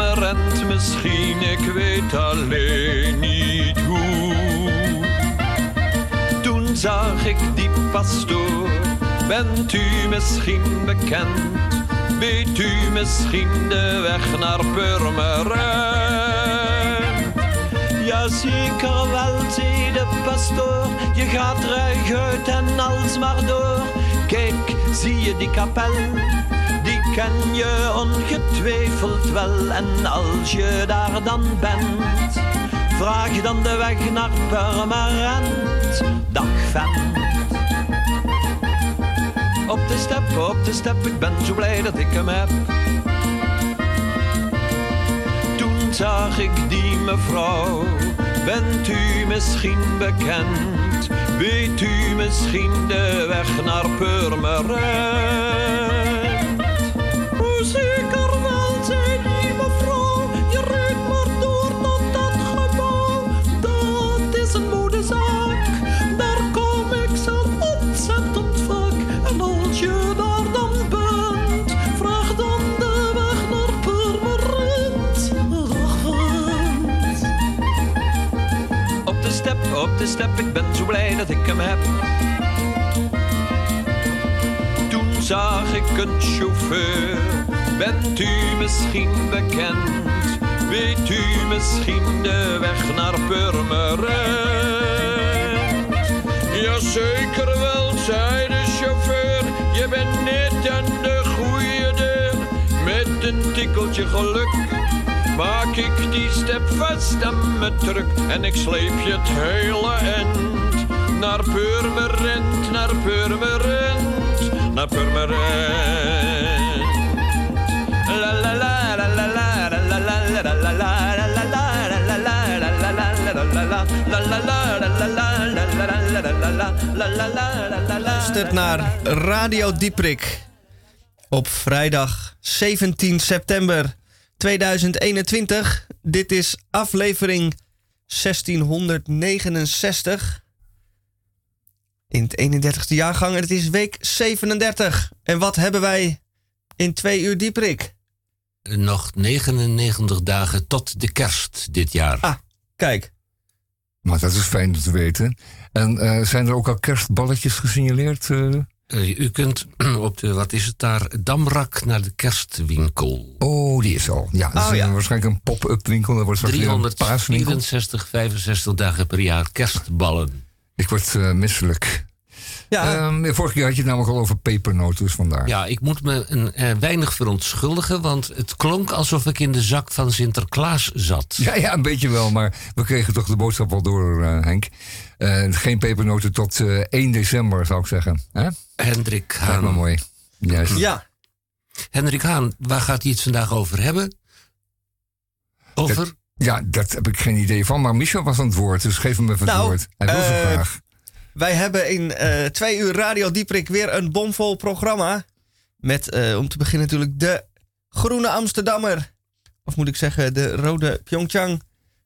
Purmerend misschien, ik weet alleen niet hoe. Toen zag ik die pastoor, bent u misschien bekend? Weet u misschien de weg naar Purmerend? Ja, zeker wel, zei de pastoor. Je gaat ruig uit en alsmaar door. Kijk, zie je die kapel? Ken je ongetwijfeld wel. En als je daar dan bent, vraag dan de weg naar Purmerend. Dag vent. Op de step, op de step, ik ben zo blij dat ik hem heb. Toen zag ik die mevrouw, bent u misschien bekend? Weet u misschien de weg naar Purmerend? Ik ben zo blij dat ik hem heb. Toen zag ik een chauffeur, bent u misschien bekend? Weet u misschien de weg naar Purmerend? Jazeker wel, zei de chauffeur, je bent net aan de goede deur. Met een tikkeltje geluk maak ik die step vast aan mijn truck en ik sleep je het hele end naar Purmerend, naar Purmerend, naar Purmerend. La la la la la la la la la la la la Luistert naar Radio Dieprik op vrijdag 17 september 2021. Dit is aflevering 1669 in het 31ste jaargang en het is week 37. En wat hebben wij in twee uur Dieprik? Nog 99 dagen tot de kerst dit jaar. Ah, kijk. Maar dat is fijn om te weten. En eh, zijn er ook al kerstballetjes gesignaleerd? eh? Eh, u kunt op de, wat is het daar, Damrak naar de kerstwinkel. Oh, die is al. Ja, dat Oh, is ja. een- waarschijnlijk een pop-up winkel. Dat wordt straks weer een paaswinkel. 364, 65 dagen per jaar kerstballen. Ik word eh, misselijk. Ja, Ehm, vorige keer had je het namelijk al over pepernoten, dus vandaar. Ja, ik moet me een, eh, weinig verontschuldigen, want het klonk alsof ik in de zak van Sinterklaas zat. Ja, ja, een beetje wel, maar we kregen toch de boodschap wel door, eh, Henk. Eh, geen pepernoten tot eh, 1 december, zou ik zeggen. Hè? Hendrik Lijkt me Haan. mooi. Juist. ja. Hendrik Haan, waar gaat hij het vandaag over hebben? Over? Ja, dat heb ik geen idee van. Maar Michel was aan het woord, dus geef hem even het Nou, woord. Hij wil zo graag. Wij hebben in eh, twee uur Radio Dieprik weer een bomvol programma. Met, eh, om te beginnen natuurlijk, de Groene Amsterdammer. Of moet ik zeggen, de Rode Pyeongchang.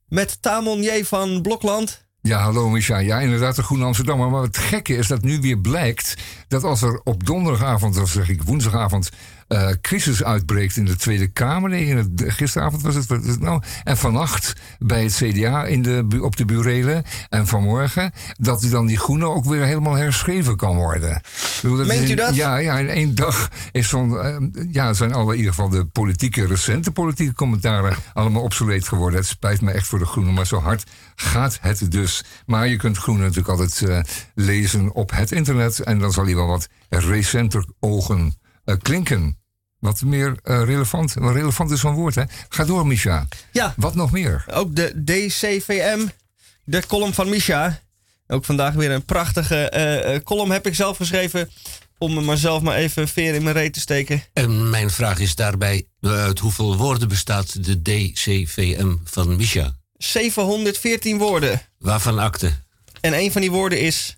Met Tamon J. van Blokland. Ja, hallo Micha. Ja, inderdaad, de Groene Amsterdammer. Maar het gekke is dat nu weer blijkt dat als er op donderdagavond, of zeg ik woensdagavond, eh, crisis uitbreekt in de Tweede Kamer. Nee, in het, gisteravond was het, het nou. En vannacht bij het CDA in de, op de burelen. En vanmorgen, dat die dan die Groene ook weer helemaal herschreven kan worden. Bedoel, Meent u dat? Ja, ja, in één dag is zo'n. eh, ja, zijn alle in ieder geval de politieke, recente politieke commentaren allemaal obsoleet geworden. Het spijt me echt voor de Groenen, maar zo hard gaat het dus. Maar je kunt Groenen natuurlijk altijd eh, lezen op het internet. En dan zal hij wel wat recenter ogen eh, klinken. Wat meer eh, relevant. Relevant is zo'n woord, hè? Ga door, Misha. Ja, Wat nog meer? ook de DCVM. De column van Misha. Ook vandaag weer een prachtige eh, column heb ik zelf geschreven. Om me maar zelf maar even veer in mijn reet te steken. En mijn vraag is daarbij, eh, uit hoeveel woorden bestaat de DCVM van Misha? 714 woorden. Waarvan akte? En een van die woorden is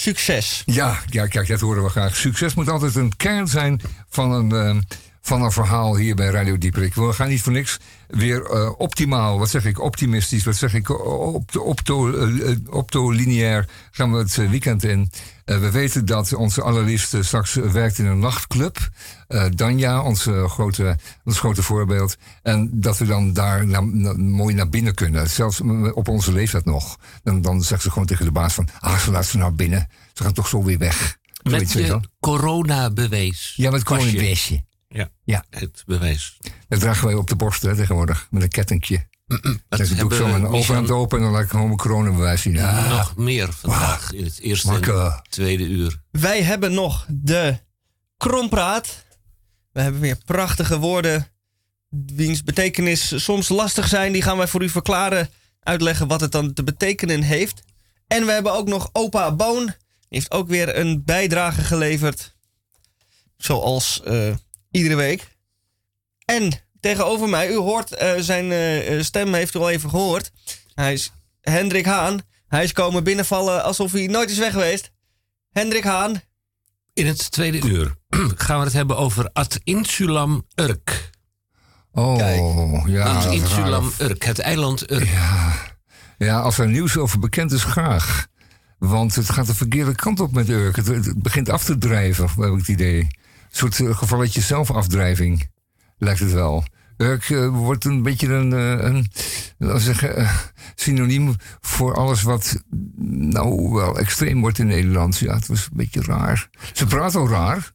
succes. Ja, ja, kijk, dat horen we graag. Succes moet altijd een kern zijn van een, eh, van een verhaal hier bij Radio Dieperik. We gaan niet voor niks weer eh, optimaal, wat zeg ik, optimistisch, wat zeg ik, op, opto, eh, eh, optolineair gaan we het eh, weekend in. Eh, we weten dat onze allerliefste straks eh, werkt in een nachtclub. Eh, Danja, onze grote, ons grote voorbeeld. En dat we dan daar na- na- mooi naar binnen kunnen. Zelfs op onze leeftijd nog. Dan, dan zegt ze gewoon tegen de baas van... Ah, ze laat ze nou binnen. Ze gaan toch zo weer weg. Met je coronabewijs. Ja, met beestje. Ja, Ja. het bewijs. Dat dragen wij op de borst hè, tegenwoordig. Met een kettingje. Dat Dan doe ik zo mijn overhand open en dan laat ik gewoon mijn coronabewijs zien. Ah, nog meer vandaag in het eerste en tweede uur. Wij hebben nog de krompraat. We hebben weer prachtige woorden. Wiens betekenis soms lastig zijn. Die gaan wij voor u verklaren. Uitleggen wat het dan te betekenen heeft. En we hebben ook nog opa Boon. Die heeft ook weer een bijdrage geleverd. Zoals eh, iedere week. En tegenover mij, u hoort eh, zijn eh, eh, stem, heeft u al even gehoord. Hij is Hendrik Haan. Hij is komen binnenvallen alsof hij nooit is weg geweest. Hendrik Haan. In het tweede uur gaan we het hebben over Ad Insulam Urk. Oh, Kijk. ja. Ad Insulam. Urk, het eiland Urk. Ja, als er nieuws over bekend is, graag. Want het gaat de verkeerde kant op met Urk. Het, het begint af te drijven, heb ik het idee. Een soort eh, gevalletje zelfafdrijving, lijkt het wel. Urk eh, wordt een beetje een, eh, een zeggen, synoniem voor alles wat nou wel extreem wordt in Nederland. Ja, het was een beetje raar. Ze praten al raar.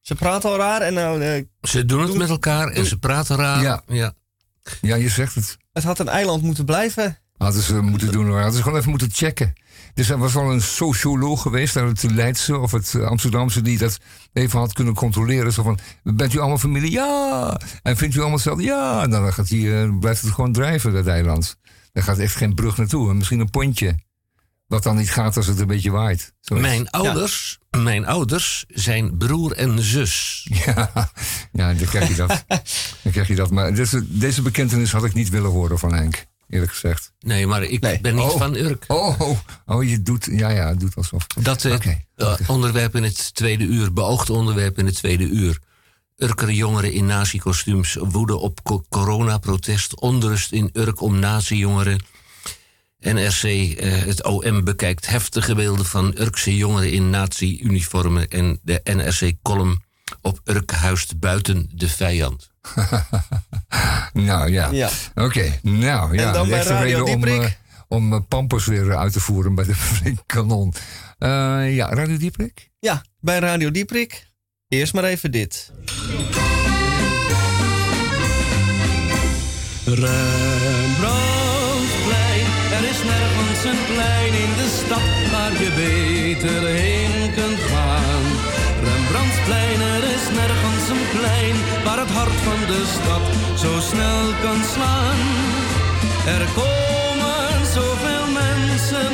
Ze praat al raar en nou, Ze doen het met elkaar en ze praten raar. Ja. ja. Ja, je zegt het. het had een eiland moeten blijven. Hadden ze moeten doen hoor. Hadden ze gewoon even moeten checken. Dus er was wel een socioloog geweest uit het Leidse of het Amsterdamse die dat even had kunnen controleren. Zo van, bent u allemaal familie? Ja! En vindt u allemaal hetzelfde? Ja! Nou, dan gaat die, eh, blijft het gewoon drijven, dat eiland. Daar gaat echt geen brug naartoe. En misschien een pontje. Wat dan niet gaat als het een beetje waait. Zo Mijn ouders, mijn ouders zijn broer en zus. Ja, ja, dan krijg je dat. dan krijg je dat. Maar deze, deze bekentenis had ik niet willen horen van Henk. Eerlijk gezegd. Nee, maar ik Nee. ben niet Oh. van Urk. Oh, oh, oh, je doet... Ja, ja, doet alsof. Dat het Oké, eh, onderwerp in het tweede uur, beoogd onderwerp in het tweede uur. Urker jongeren in nazi-kostuums woeden op co- coronaprotest. Onrust in Urk om nazi-jongeren. NRC, eh, het OM bekijkt heftige beelden van Urkse jongeren in nazi-uniformen. En de NRC-column op Urk huist buiten de vijand. Nou ja. Ja. Oké, nou ja. En dan bij Radio reden om, Dieprik? eh, om eh, Pampers weer uit te voeren bij de Flink Kanon. Eh, ja, Radio Dieprik? Ja, bij Radio Dieprik. Eerst maar even dit. Rembrandtplein, er is nergens een plein in de stad waar je beter heen kunt gaan. Rembrandtplein, er is nergens een plein het hart van de stad zo snel kan slaan. Er komen zoveel mensen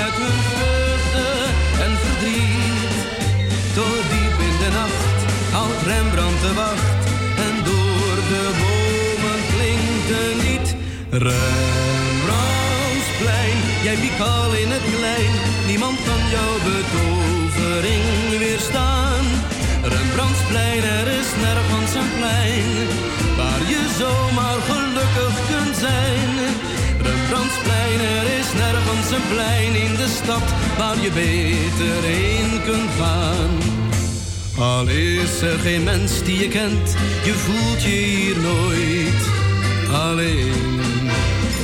met hun vreugde en verdriet. Tot diep in de nacht houdt Rembrandt de wacht en door de bomen klinkt een lied. Rembrandtsplein, jij piekt al in het klein, niemand kan jouw betovering weerstaan. Rembrandtsplein, er is nergens een plein waar je zomaar gelukkig kunt zijn. Rembrandtsplein, er is nergens een plein in de stad waar je beter heen kunt gaan. Al is er geen mens die je kent, je voelt je hier nooit alleen.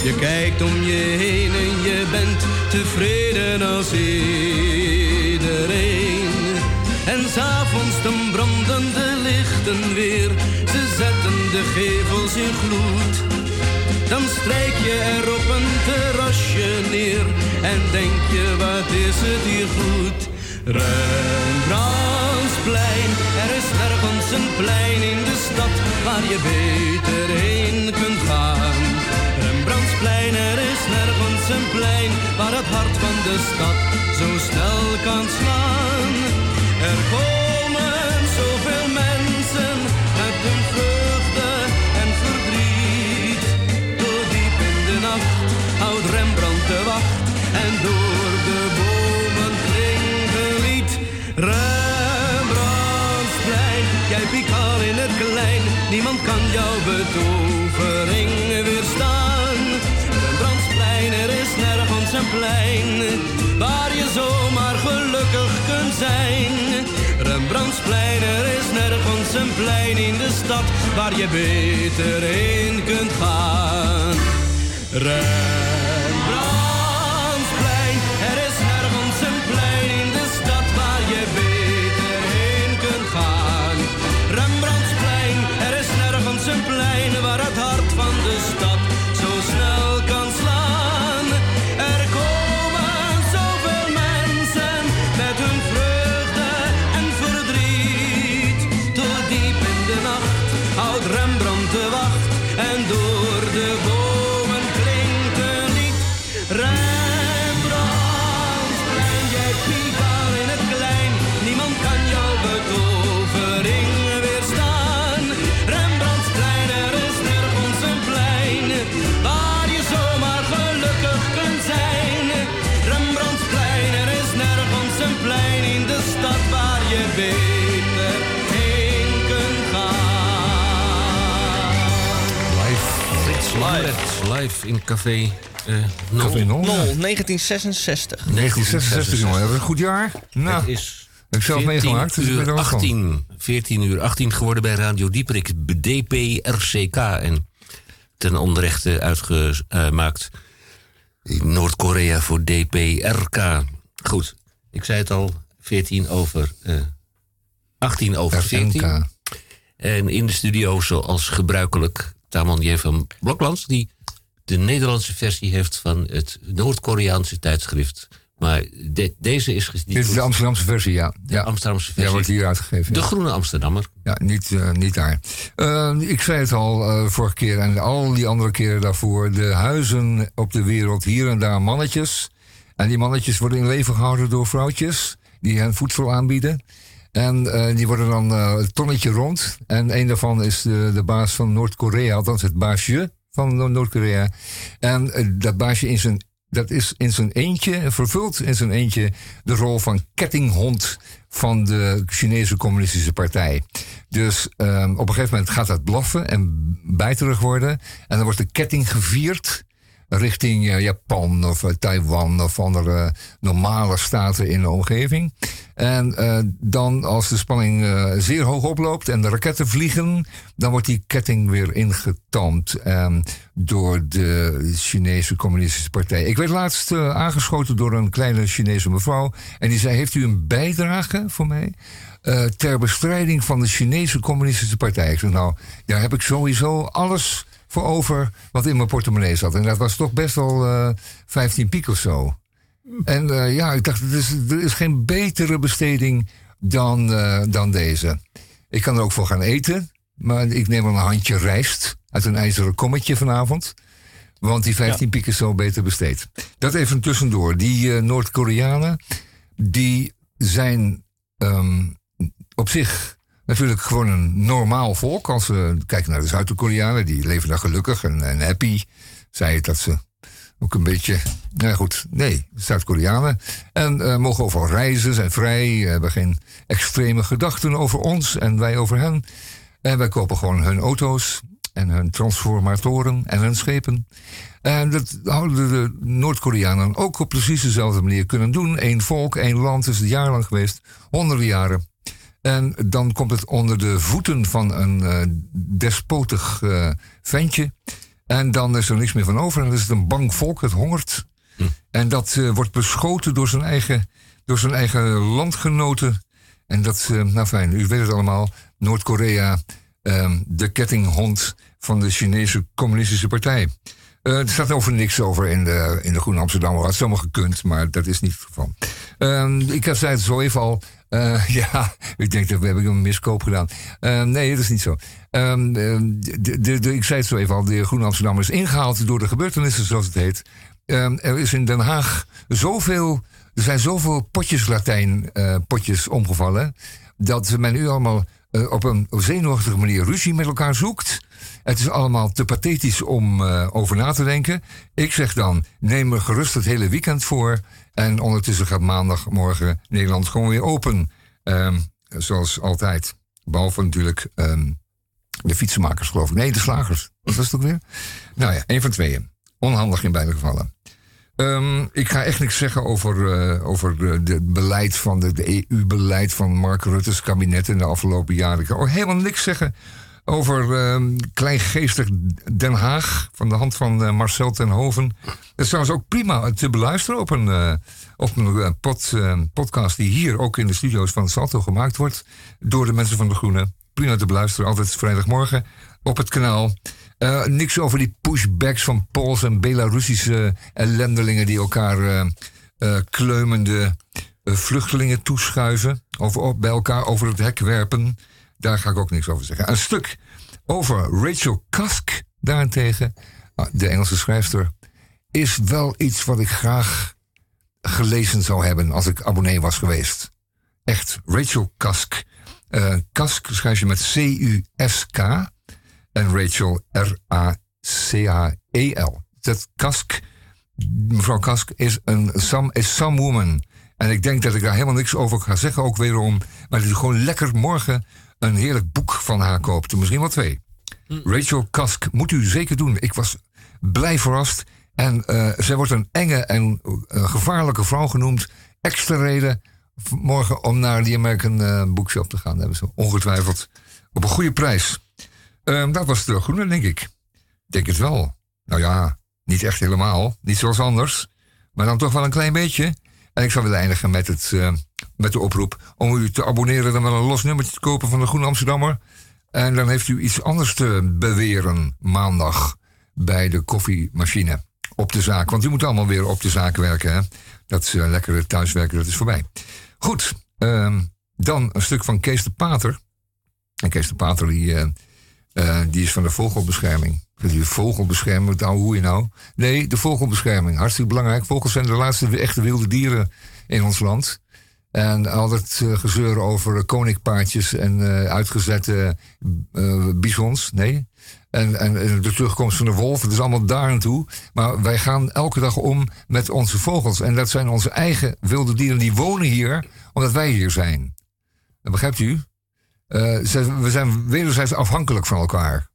Je kijkt om je heen en je bent tevreden als iedereen. En s'avonds dan branden de lichten weer, ze zetten de gevels in gloed. Dan strijk je er op een terrasje neer en denk je wat is het hier goed. Rembrandtsplein, er is nergens een plein in de stad waar je beter heen kunt gaan. Rembrandtsplein, er is nergens een plein waar het hart van de stad zo snel kan slaan. Er niemand kan jouw betovering weerstaan. Rembrandtsplein, er is nergens een plein waar je zomaar gelukkig kunt zijn. Rembrandtsplein, er is nergens een plein in de stad waar je beter heen kunt gaan. Rembrandtsplein, Live. In Café eh Nol. Café Nol? Nol, 1966. 1966, jongen. Dat was een goed jaar. Nou, Het is heb ik zelf 14 meegemaakt. Dus ik ben uur er ook van. 18, 14 uur 18 geworden bij Radio Dieprik, DPRCK. En ten onrechte uitgemaakt Noord-Korea voor DPRK. Goed, ik zei het al, 14 over, eh 18 over 14. RNK. En in de studio, zoals gebruikelijk, Taman J. van Bloklands... die de Nederlandse versie heeft van het Noord-Koreaanse tijdschrift. Maar de- deze is Dit is de Amsterdamse versie, ja. de ja. Amsterdamse Ja, versie. wordt hier uitgegeven. de ja. Groene Amsterdammer. Ja, niet, eh, niet daar. Eh, ik zei het al eh, vorige keer en al die andere keren daarvoor. De huizen op de wereld, hier en daar mannetjes. En die mannetjes worden in leven gehouden door vrouwtjes die hen voedsel aanbieden. En eh, die worden dan het tonnetje rond. En een daarvan is de, de baas van Noord-Korea, althans het baasje van No- Noord-Korea. En eh, dat baasje in zijn, dat is in zijn eentje, vervult in zijn eentje de rol van kettinghond van de Chinese Communistische Partij. Dus ehm, op een gegeven moment gaat dat blaffen en bijterig worden. En dan wordt de ketting gevierd richting eh, Japan of eh, Taiwan of andere normale staten in de omgeving. En eh, dan als de spanning eh, zeer hoog oploopt en de raketten vliegen, dan wordt die ketting weer ingetamd ehm, door de Chinese Communistische Partij. Ik werd laatst eh, aangeschoten door een kleine Chinese mevrouw en die zei: Heeft u een bijdrage voor mij? ter bestrijding van de Chinese Communistische Partij. Ik zei, nou, daar heb ik sowieso alles voor over wat in mijn portemonnee zat. En dat was toch best wel eh 15 piek of zo. En eh, ja, ik dacht, er is, er is geen betere besteding dan, eh, dan deze. Ik kan er ook voor gaan eten, maar ik neem wel een handje rijst uit een ijzeren kommetje vanavond. Want die 15 piek is zo beter besteed. Dat even tussendoor. Die eh, Noord-Koreanen, die zijn ehm, op zich natuurlijk gewoon een normaal volk. Als we kijken naar de Zuid-Koreanen, die leven daar gelukkig en, en happy. Zei het dat ze ook een beetje, nou goed, nee, Zuid-Koreanen. En eh, mogen overal reizen, zijn vrij, hebben geen extreme gedachten over ons en wij over hen. En wij kopen gewoon hun auto's en hun transformatoren en hun schepen. En dat houden de Noord-Koreanen ook op precies dezelfde manier kunnen doen. Eén volk, één land is het jarenlang geweest, honderden jaren. En dan komt het onder de voeten van een eh, despotig eh, ventje. En dan is er niks meer van over. En dan is het een bang volk, het hongert. En dat eh, wordt beschoten door zijn eigen, door zijn eigen landgenoten. En dat, eh, nou fijn, u weet het allemaal. Noord-Korea, ehm, de kettinghond van de Chinese Communistische Partij. Eh, er staat over niks over in de, in de Groene Amsterdam. Had zomaar gekund, maar dat is niet het geval. Ehm, ik zei het zo even al. Eh, ja, ik denk dat we hebben een miskoop gedaan. Ehm, nee, dat is niet zo. Ehm, ehm, ik zei het zo even al. De Groene Amsterdam is ingehaald door de gebeurtenissen, zoals het heet. Ehm, er is in Den Haag zoveel. Er zijn zoveel potjes Latijn eh, potjes omgevallen. Dat men nu allemaal eh, op een zenuwachtige manier ruzie met elkaar zoekt. Het is allemaal te pathetisch om eh, over na te denken. Ik zeg dan, neem er gerust het hele weekend voor. En ondertussen gaat maandagmorgen Nederland gewoon weer open. Ehm, zoals altijd. Behalve natuurlijk ehm, de fietsenmakers, geloof ik. Nee, de slagers. Wat was het ook weer? Nou ja, één van tweeën. Onhandig in beide gevallen. Ehm, ik ga echt niks zeggen over, eh, over de beleid van de, de EU-beleid van Mark Rutte's kabinet in de afgelopen jaren. Ik ga ook helemaal niks zeggen over ehm, kleingeestig Den Haag van de hand van eh, Marcel ten Hoven. Dat is trouwens ook prima te beluisteren op een, eh, op een eh, pod, eh, podcast die hier ook in de studio's van Salto gemaakt wordt door de mensen van de Groene. Prima te beluisteren, altijd vrijdagmorgen op het kanaal. Eh, niks over die pushbacks van Pools en Belarussische ellendelingen die elkaar eh, eh, kleumende eh, vluchtelingen toeschuiven. Over, op, bij elkaar over het hek werpen. Daar ga ik ook niks over zeggen. Een stuk over Rachel Cusk daarentegen, ah, de Engelse schrijfster, is wel iets wat ik graag gelezen zou hebben als ik abonnee was geweest. Echt, Rachel Cusk. Eh Cusk schrijf je met C-U-S-K en Rachel R-A-C-H-E-L. Dat Kask, mevrouw Kask, is een some, is some woman. En ik denk dat ik daar helemaal niks over ga zeggen, ook wederom. Maar dat u gewoon lekker morgen een heerlijk boek van haar koopt. Misschien wel twee. Rachel Kask moet u zeker doen. Ik was blij verrast. En eh, zij wordt een enge en eh, gevaarlijke vrouw genoemd. Extra reden morgen om naar die American eh, Bookshop te gaan. Dat hebben ze ongetwijfeld op een goede prijs. Ehm, dat was de groene, denk ik. Denk het wel. Nou ja, niet echt helemaal. Niet zoals anders. Maar dan toch wel een klein beetje. En ik zou willen eindigen met, het, met de oproep om u te abonneren. Dan wel een los nummertje te kopen van de Groene Amsterdammer. En dan heeft u iets anders te beweren maandag bij de koffiemachine op de zaak. Want u moet allemaal weer op de zaak werken. Hè? Dat is eh, lekkere thuiswerken, dat is voorbij. Goed, ehm, dan een stuk van Kees de Pater. En Kees de Pater die, eh, eh, die is van de vogelbescherming. Die vogelbescherming, nou, hoe je nou? Nee, de vogelbescherming. Hartstikke belangrijk. Vogels zijn de laatste echte wilde dieren in ons land. En altijd eh, gezeur over koninkpaardjes en eh, uitgezette eh bisons. Nee. En, en, en de terugkomst van de wolf. Het is allemaal daar aan toe. Maar wij gaan elke dag om met onze vogels. En dat zijn onze eigen wilde dieren. Die wonen hier omdat wij hier zijn. Dat begrijpt u? Ze- we zijn wederzijds afhankelijk van elkaar.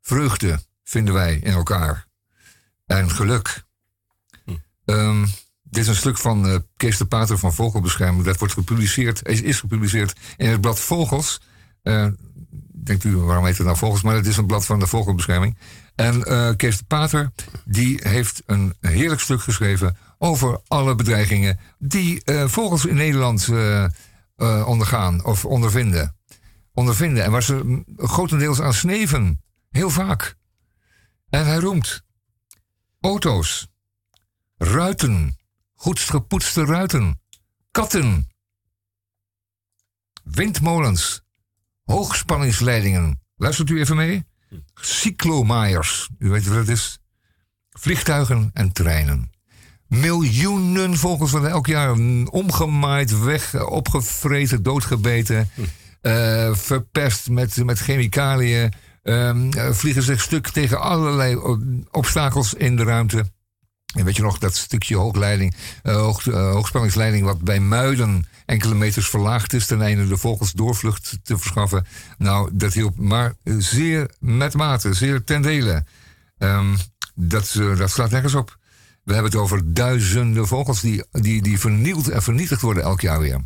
Vreugde vinden wij in elkaar. En geluk. Ehm, dit is een stuk van eh, Kees de Pater van Vogelbescherming. Dat wordt gepubliceerd, is, is gepubliceerd in het blad Vogels. Eh, denkt u, waarom heet het nou Vogels? Maar het is een blad van de Vogelbescherming. En eh, Kees de Pater, die heeft een heerlijk stuk geschreven over alle bedreigingen die vogels in Nederland ondergaan of ondervinden. Ondervinden. En waar ze mm, grotendeels aan sneven. Heel vaak. En hij roemt auto's, ruiten, goed gepoetste ruiten, katten, windmolens, hoogspanningsleidingen. Luistert u even mee? Cyclomaaiers, u weet wat het is. Vliegtuigen en treinen. Miljoenen vogels worden elk jaar omgemaaid, weg, opgevreten, doodgebeten, eh, verpest met, met chemicaliën. ehm, eh, vliegen zich stuk tegen allerlei o- obstakels in de ruimte. En weet je nog, dat stukje hoogleiding, eh, hoog, eh, hoogspanningsleiding wat bij Muiden enkele meters verlaagd is ten einde de vogels doorvlucht te verschaffen. Nou, dat hielp maar zeer met mate, zeer ten dele. Ehm, dat, eh, dat slaat nergens op. We hebben het over duizenden vogels die, die, die vernield en vernietigd worden elk jaar weer.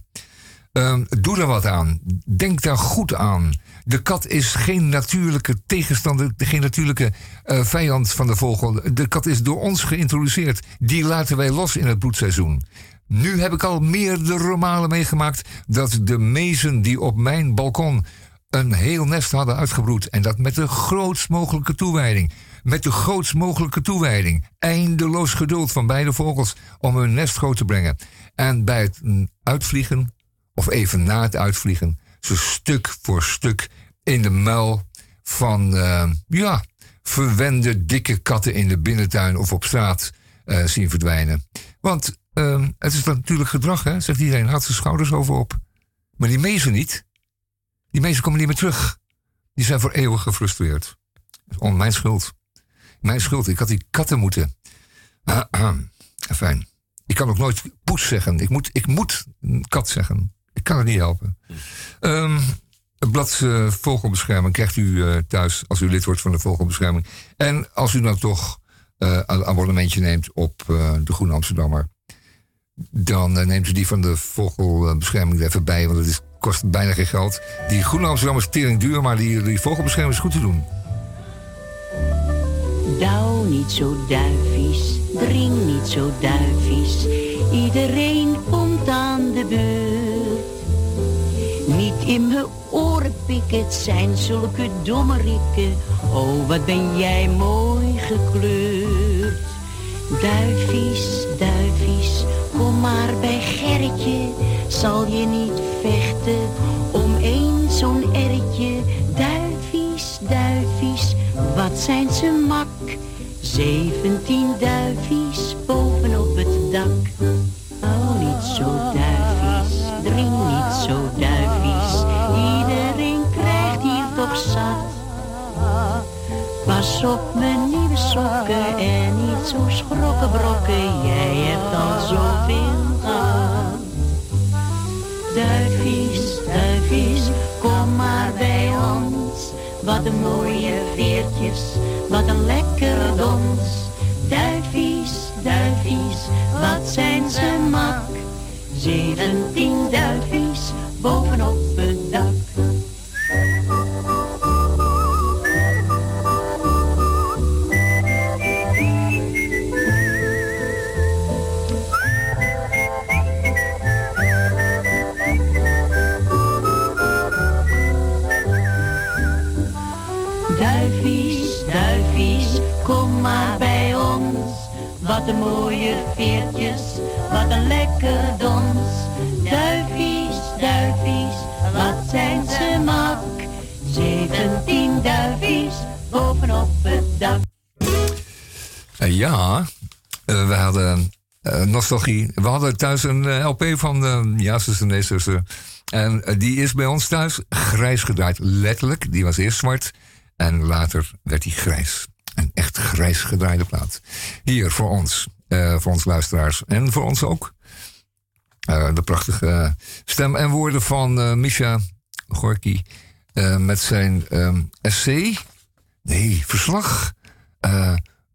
Ehm, doe er wat aan. Denk daar goed aan. De kat is geen natuurlijke tegenstander, geen natuurlijke eh, vijand van de vogel. De kat is door ons geïntroduceerd. Die laten wij los in het broedseizoen. Nu heb ik al meerdere malen meegemaakt dat de mezen die op mijn balkon een heel nest hadden uitgebroed. En dat met de grootst mogelijke toewijding. Met de grootst mogelijke toewijding. Eindeloos geduld van beide vogels om hun nest groot te brengen. En bij het uitvliegen, of even na het uitvliegen, ze stuk voor stuk in de muil van, eh, ja, verwende dikke katten in de binnentuin of op straat eh, zien verdwijnen. Want eh, het is natuurlijk gedrag, hè, zegt iedereen, had zijn schouders over op. Maar die mezen niet. Die mezen komen niet meer terug. Die zijn voor eeuwig gefrustreerd. Om mijn schuld. Mijn schuld. Ik had die katten moeten. Fijn. Ik kan ook nooit poes zeggen. Ik moet, ik moet kat zeggen. Ik kan het niet helpen. Ehm, het blad eh, Vogelbescherming krijgt u eh, thuis als u lid wordt van de Vogelbescherming. En als u dan toch eh, een abonnementje neemt op de Groene Amsterdammer. Dan neemt u die van de Vogelbescherming er even bij. Want het is, kost bijna geen geld. Die Groene Amsterdammer is tering duur. Maar die, die Vogelbescherming is goed te doen. Douw niet zo duivies, dring niet zo duivies. Iedereen komt aan de beurt. Niet in mijn oren pikken, het zijn zulke dommerikken. Oh, wat ben jij mooi gekleurd. Duivies, duivies, kom maar bij Gerritje. Zal je niet vechten om één zo'n erretje? Duivies, duivies, wat zijn ze mak? Zeventien duivies bovenop het dak. Pas op mijn nieuwe sokken en niet zo schrokken brokken. Jij hebt al zoveel gehad. Duivies, duivies, kom maar bij ons. Wat een mooie veertjes, wat een lekker dons. Duivies, duivies, wat zijn ze mak. Zeventien duivies ja, eh, we hadden eh, nostalgie. We hadden thuis een eh, LP van Ja, zuster, nee, zuster. En die is bij ons thuis grijs gedraaid. Letterlijk, die was eerst zwart. En later werd die grijs. Een echt grijs gedraaide plaat. Hier voor ons, voor ons luisteraars. En voor ons ook. De prachtige stem en woorden van Misha Gorky. met zijn ehm, essay. Nee, verslag.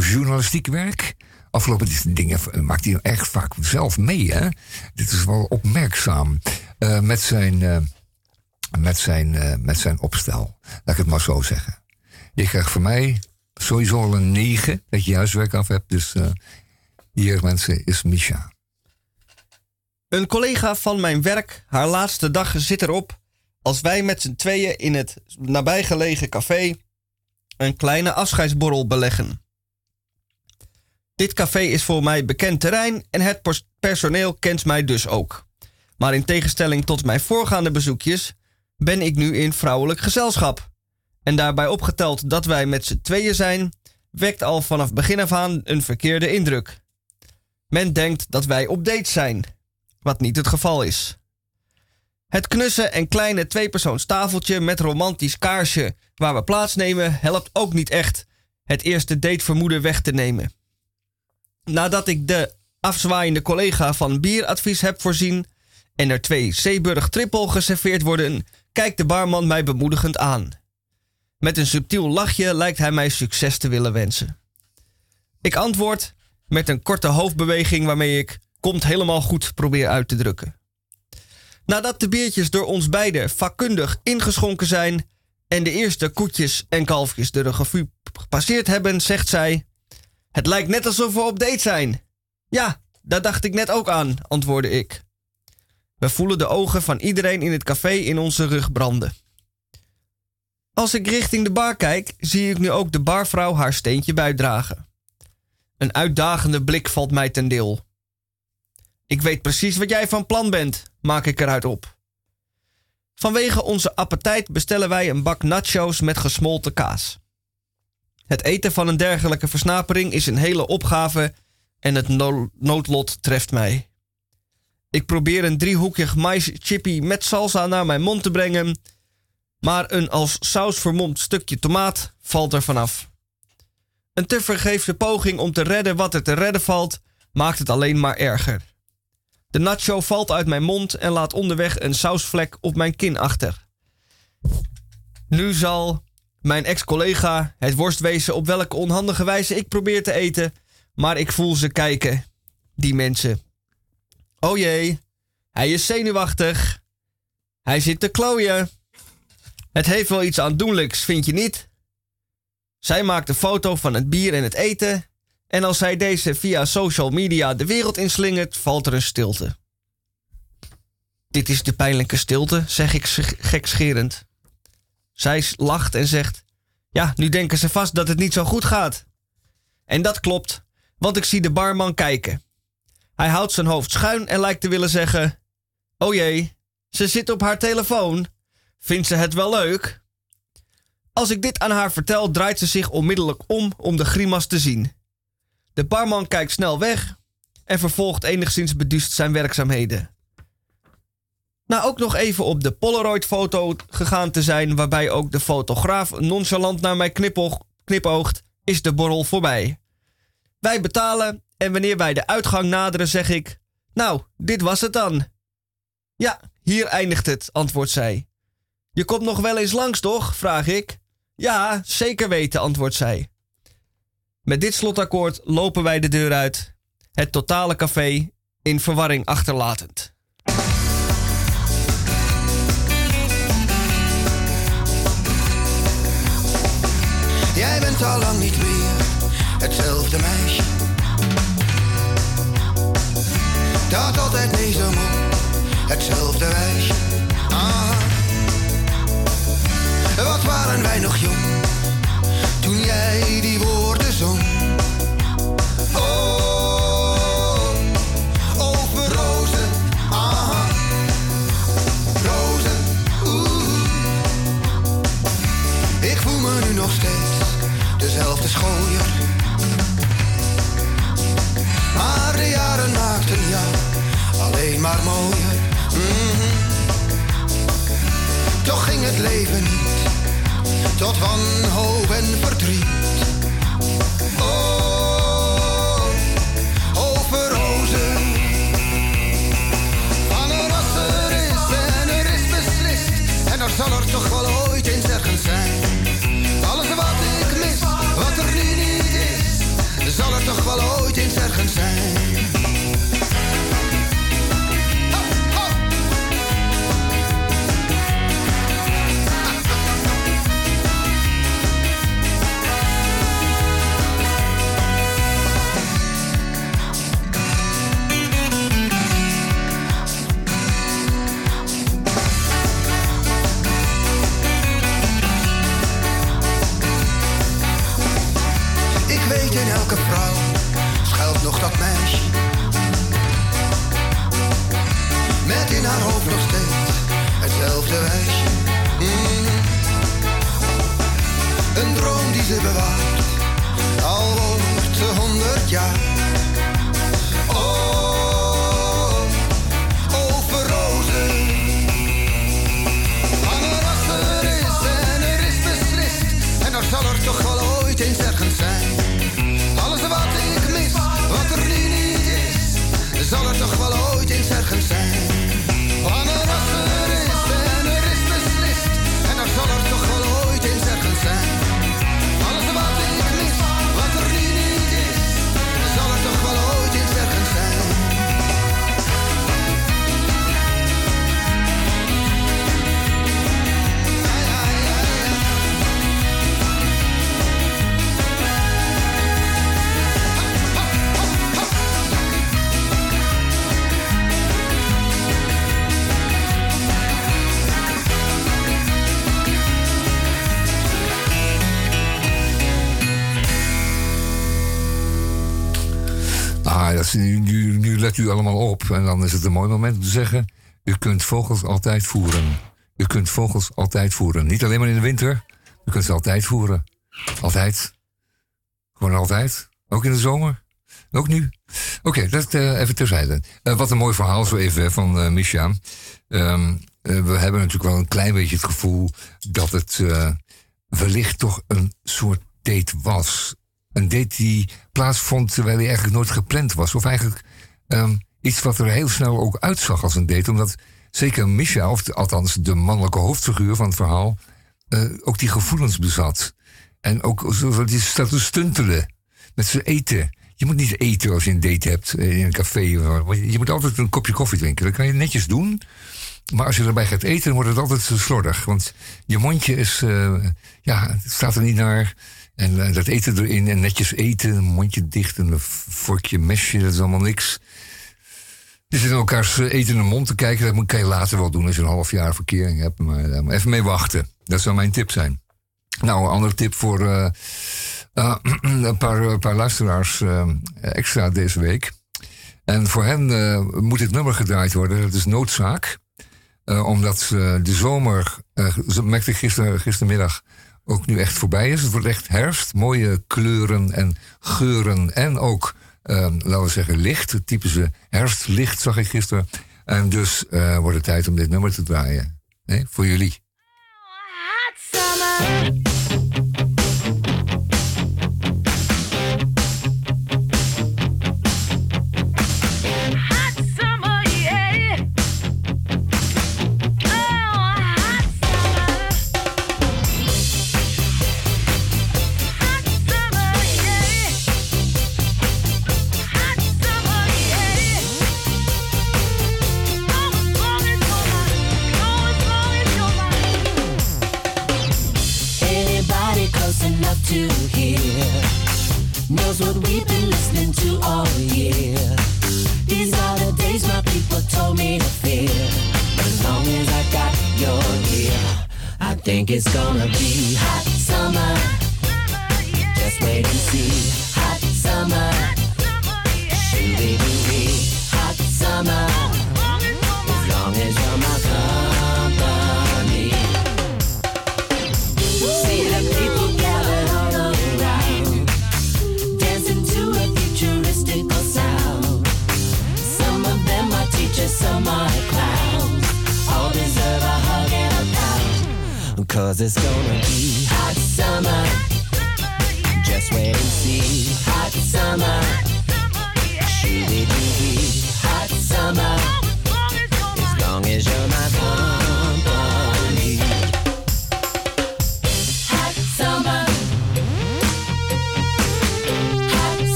Eh, journalistiek werk afgelopen dingen maakt hij echt vaak zelf mee. Hè? Dit is wel opmerkzaam. Uh, met zijn, uh, met, zijn, uh, met zijn opstel. Laat ik het maar zo zeggen. Je krijgt van mij sowieso al een 9 dat je huiswerk af hebt. Dus hier mensen is Misha. Een collega van mijn werk, haar laatste dag zit erop als wij met z'n tweeën in het nabijgelegen café een kleine afscheidsborrel beleggen. Dit café is voor mij bekend terrein en het personeel kent mij dus ook. Maar in tegenstelling tot mijn voorgaande bezoekjes ben ik nu in vrouwelijk gezelschap. En daarbij opgeteld dat wij met z'n tweeën zijn, wekt al vanaf begin af aan een verkeerde indruk. Men denkt dat wij op date zijn, wat niet het geval is. Het knussen en kleine tweepersoonstafeltje met romantisch kaarsje waar we plaatsnemen helpt ook niet echt het eerste datevermoeden weg te nemen. Nadat ik de afzwaaiende collega van bieradvies heb voorzien en er twee Zeeburg trippel geserveerd worden, kijkt de barman mij bemoedigend aan. Met een subtiel lachje lijkt hij mij succes te willen wensen. Ik antwoord met een korte hoofdbeweging waarmee ik komt helemaal goed probeer uit te drukken. Nadat de biertjes door ons beiden vakkundig ingeschonken zijn en de eerste koetjes en kalfjes de revue gepasseerd hebben, zegt zij: Het lijkt net alsof we op date zijn. Ja, daar dacht ik net ook aan, antwoordde ik. We voelen de ogen van iedereen in het café in onze rug branden. Als ik richting de bar kijk, zie ik nu ook de barvrouw haar steentje bijdragen. Een uitdagende blik valt mij ten deel. Ik weet precies wat jij van plan bent, maak ik eruit op. Vanwege onze appetijt bestellen wij een bak nachos met gesmolten kaas. Het eten van een dergelijke versnapering is een hele opgave en het noodlot treft mij. Ik probeer een driehoekig mais chippy met salsa naar mijn mond te brengen, maar een als saus vermomd stukje tomaat valt er vanaf. Een tevergeefse poging om te redden wat er te redden valt, maakt het alleen maar erger. De nacho valt uit mijn mond en laat onderweg een sausvlek op mijn kin achter. Nu zal mijn ex-collega het worst wezen op welke onhandige wijze ik probeer te eten, maar ik voel ze kijken, die mensen. Oh jee, hij is zenuwachtig. Hij zit te klooien. Het heeft wel iets aandoenlijks, vind je niet? Zij maakt een foto van het bier en het eten en als zij deze via social media de wereld inslingert, valt er een stilte. Dit is de pijnlijke stilte, zeg ik gekscherend. Zij lacht en zegt: Ja, nu denken ze vast dat het niet zo goed gaat. En dat klopt, want ik zie de barman kijken. Hij houdt zijn hoofd schuin en lijkt te willen zeggen: Oh jee, ze zit op haar telefoon. Vindt ze het wel leuk? Als ik dit aan haar vertel, draait ze zich onmiddellijk om om de grimas te zien. De barman kijkt snel weg en vervolgt enigszins beduust zijn werkzaamheden. Na ook nog even op de Polaroid-foto gegaan te zijn, waarbij ook de fotograaf nonchalant naar mij knipoogt, is de borrel voorbij. Wij betalen en wanneer wij de uitgang naderen, zeg ik: Nou, dit was het dan. Ja, hier eindigt het, antwoordt zij. Je komt nog wel eens langs, toch? vraag ik. Ja, zeker weten, antwoordt zij. Met dit slotakkoord lopen wij de deur uit, het totale café in verwarring achterlatend. Bent al lang niet meer hetzelfde meisje. Dat altijd nee zo moe, hetzelfde wijsje. Ah. Wat waren wij nog jong, toen jij die woorden zong. Oh, schooier. Maar de jaren maakten jou alleen maar mooier. Mhm. Toch ging het leven niet tot wanhoop en verdriet. Oh, over rozen. Van als er is en er is beslist. En er zal er toch wel ooit toch wel ooit ergens ergens zijn. Met in haar hoofd nog steeds hetzelfde wijsje. Mm. Een droom die ze bewaart, u allemaal op. En dan is het een mooi moment om te zeggen... U kunt vogels altijd voeren. U kunt vogels altijd voeren. Niet alleen maar in de winter. U kunt ze altijd voeren. Altijd. Gewoon altijd. Ook in de zomer. Ook nu. Oké, dat eh, even terzijde. Eh, wat een mooi verhaal zo even van eh, we hebben natuurlijk wel een klein beetje het gevoel... dat het wellicht toch een soort date was. Een date die plaatsvond terwijl hij eigenlijk nooit gepland was. Of eigenlijk ehm, iets wat er heel snel ook uitzag als een date. Omdat zeker Misha, of althans de mannelijke hoofdfiguur van het verhaal... eh, ook die gevoelens bezat. En ook die staat te stuntelen met zijn eten. Je moet niet eten als je een date hebt eh, in een café. Je moet altijd een kopje koffie drinken. Dat kan je netjes doen. Maar als je erbij gaat eten, dan wordt het altijd slordig. Want je mondje is, eh, ja, staat er niet naar. En eh, dat eten erin en netjes eten, mondje dicht en een vorkje, mesje, dat is allemaal niks. Je zit in elkaars eten in de mond te kijken. Dat kan je later wel doen als je een half jaar verkering hebt. Maar eh, maar even mee wachten. Dat zou mijn tip zijn. Nou, een andere tip voor eh, een paar, luisteraars extra deze week. En voor hen moet dit nummer gedraaid worden. Dat is noodzaak. Omdat de zomer, zo merkte ik gister, gistermiddag, ook nu echt voorbij is. Het wordt echt herfst. Mooie kleuren en geuren. En ook, eh, laten we zeggen, licht. Het typische herfstlicht zag ik gisteren. En dus eh, wordt het tijd om dit nummer te draaien. Nee, voor jullie. Told me to fear. As long as I got your ear, I think it's gonna be hot summer. Just wait and see.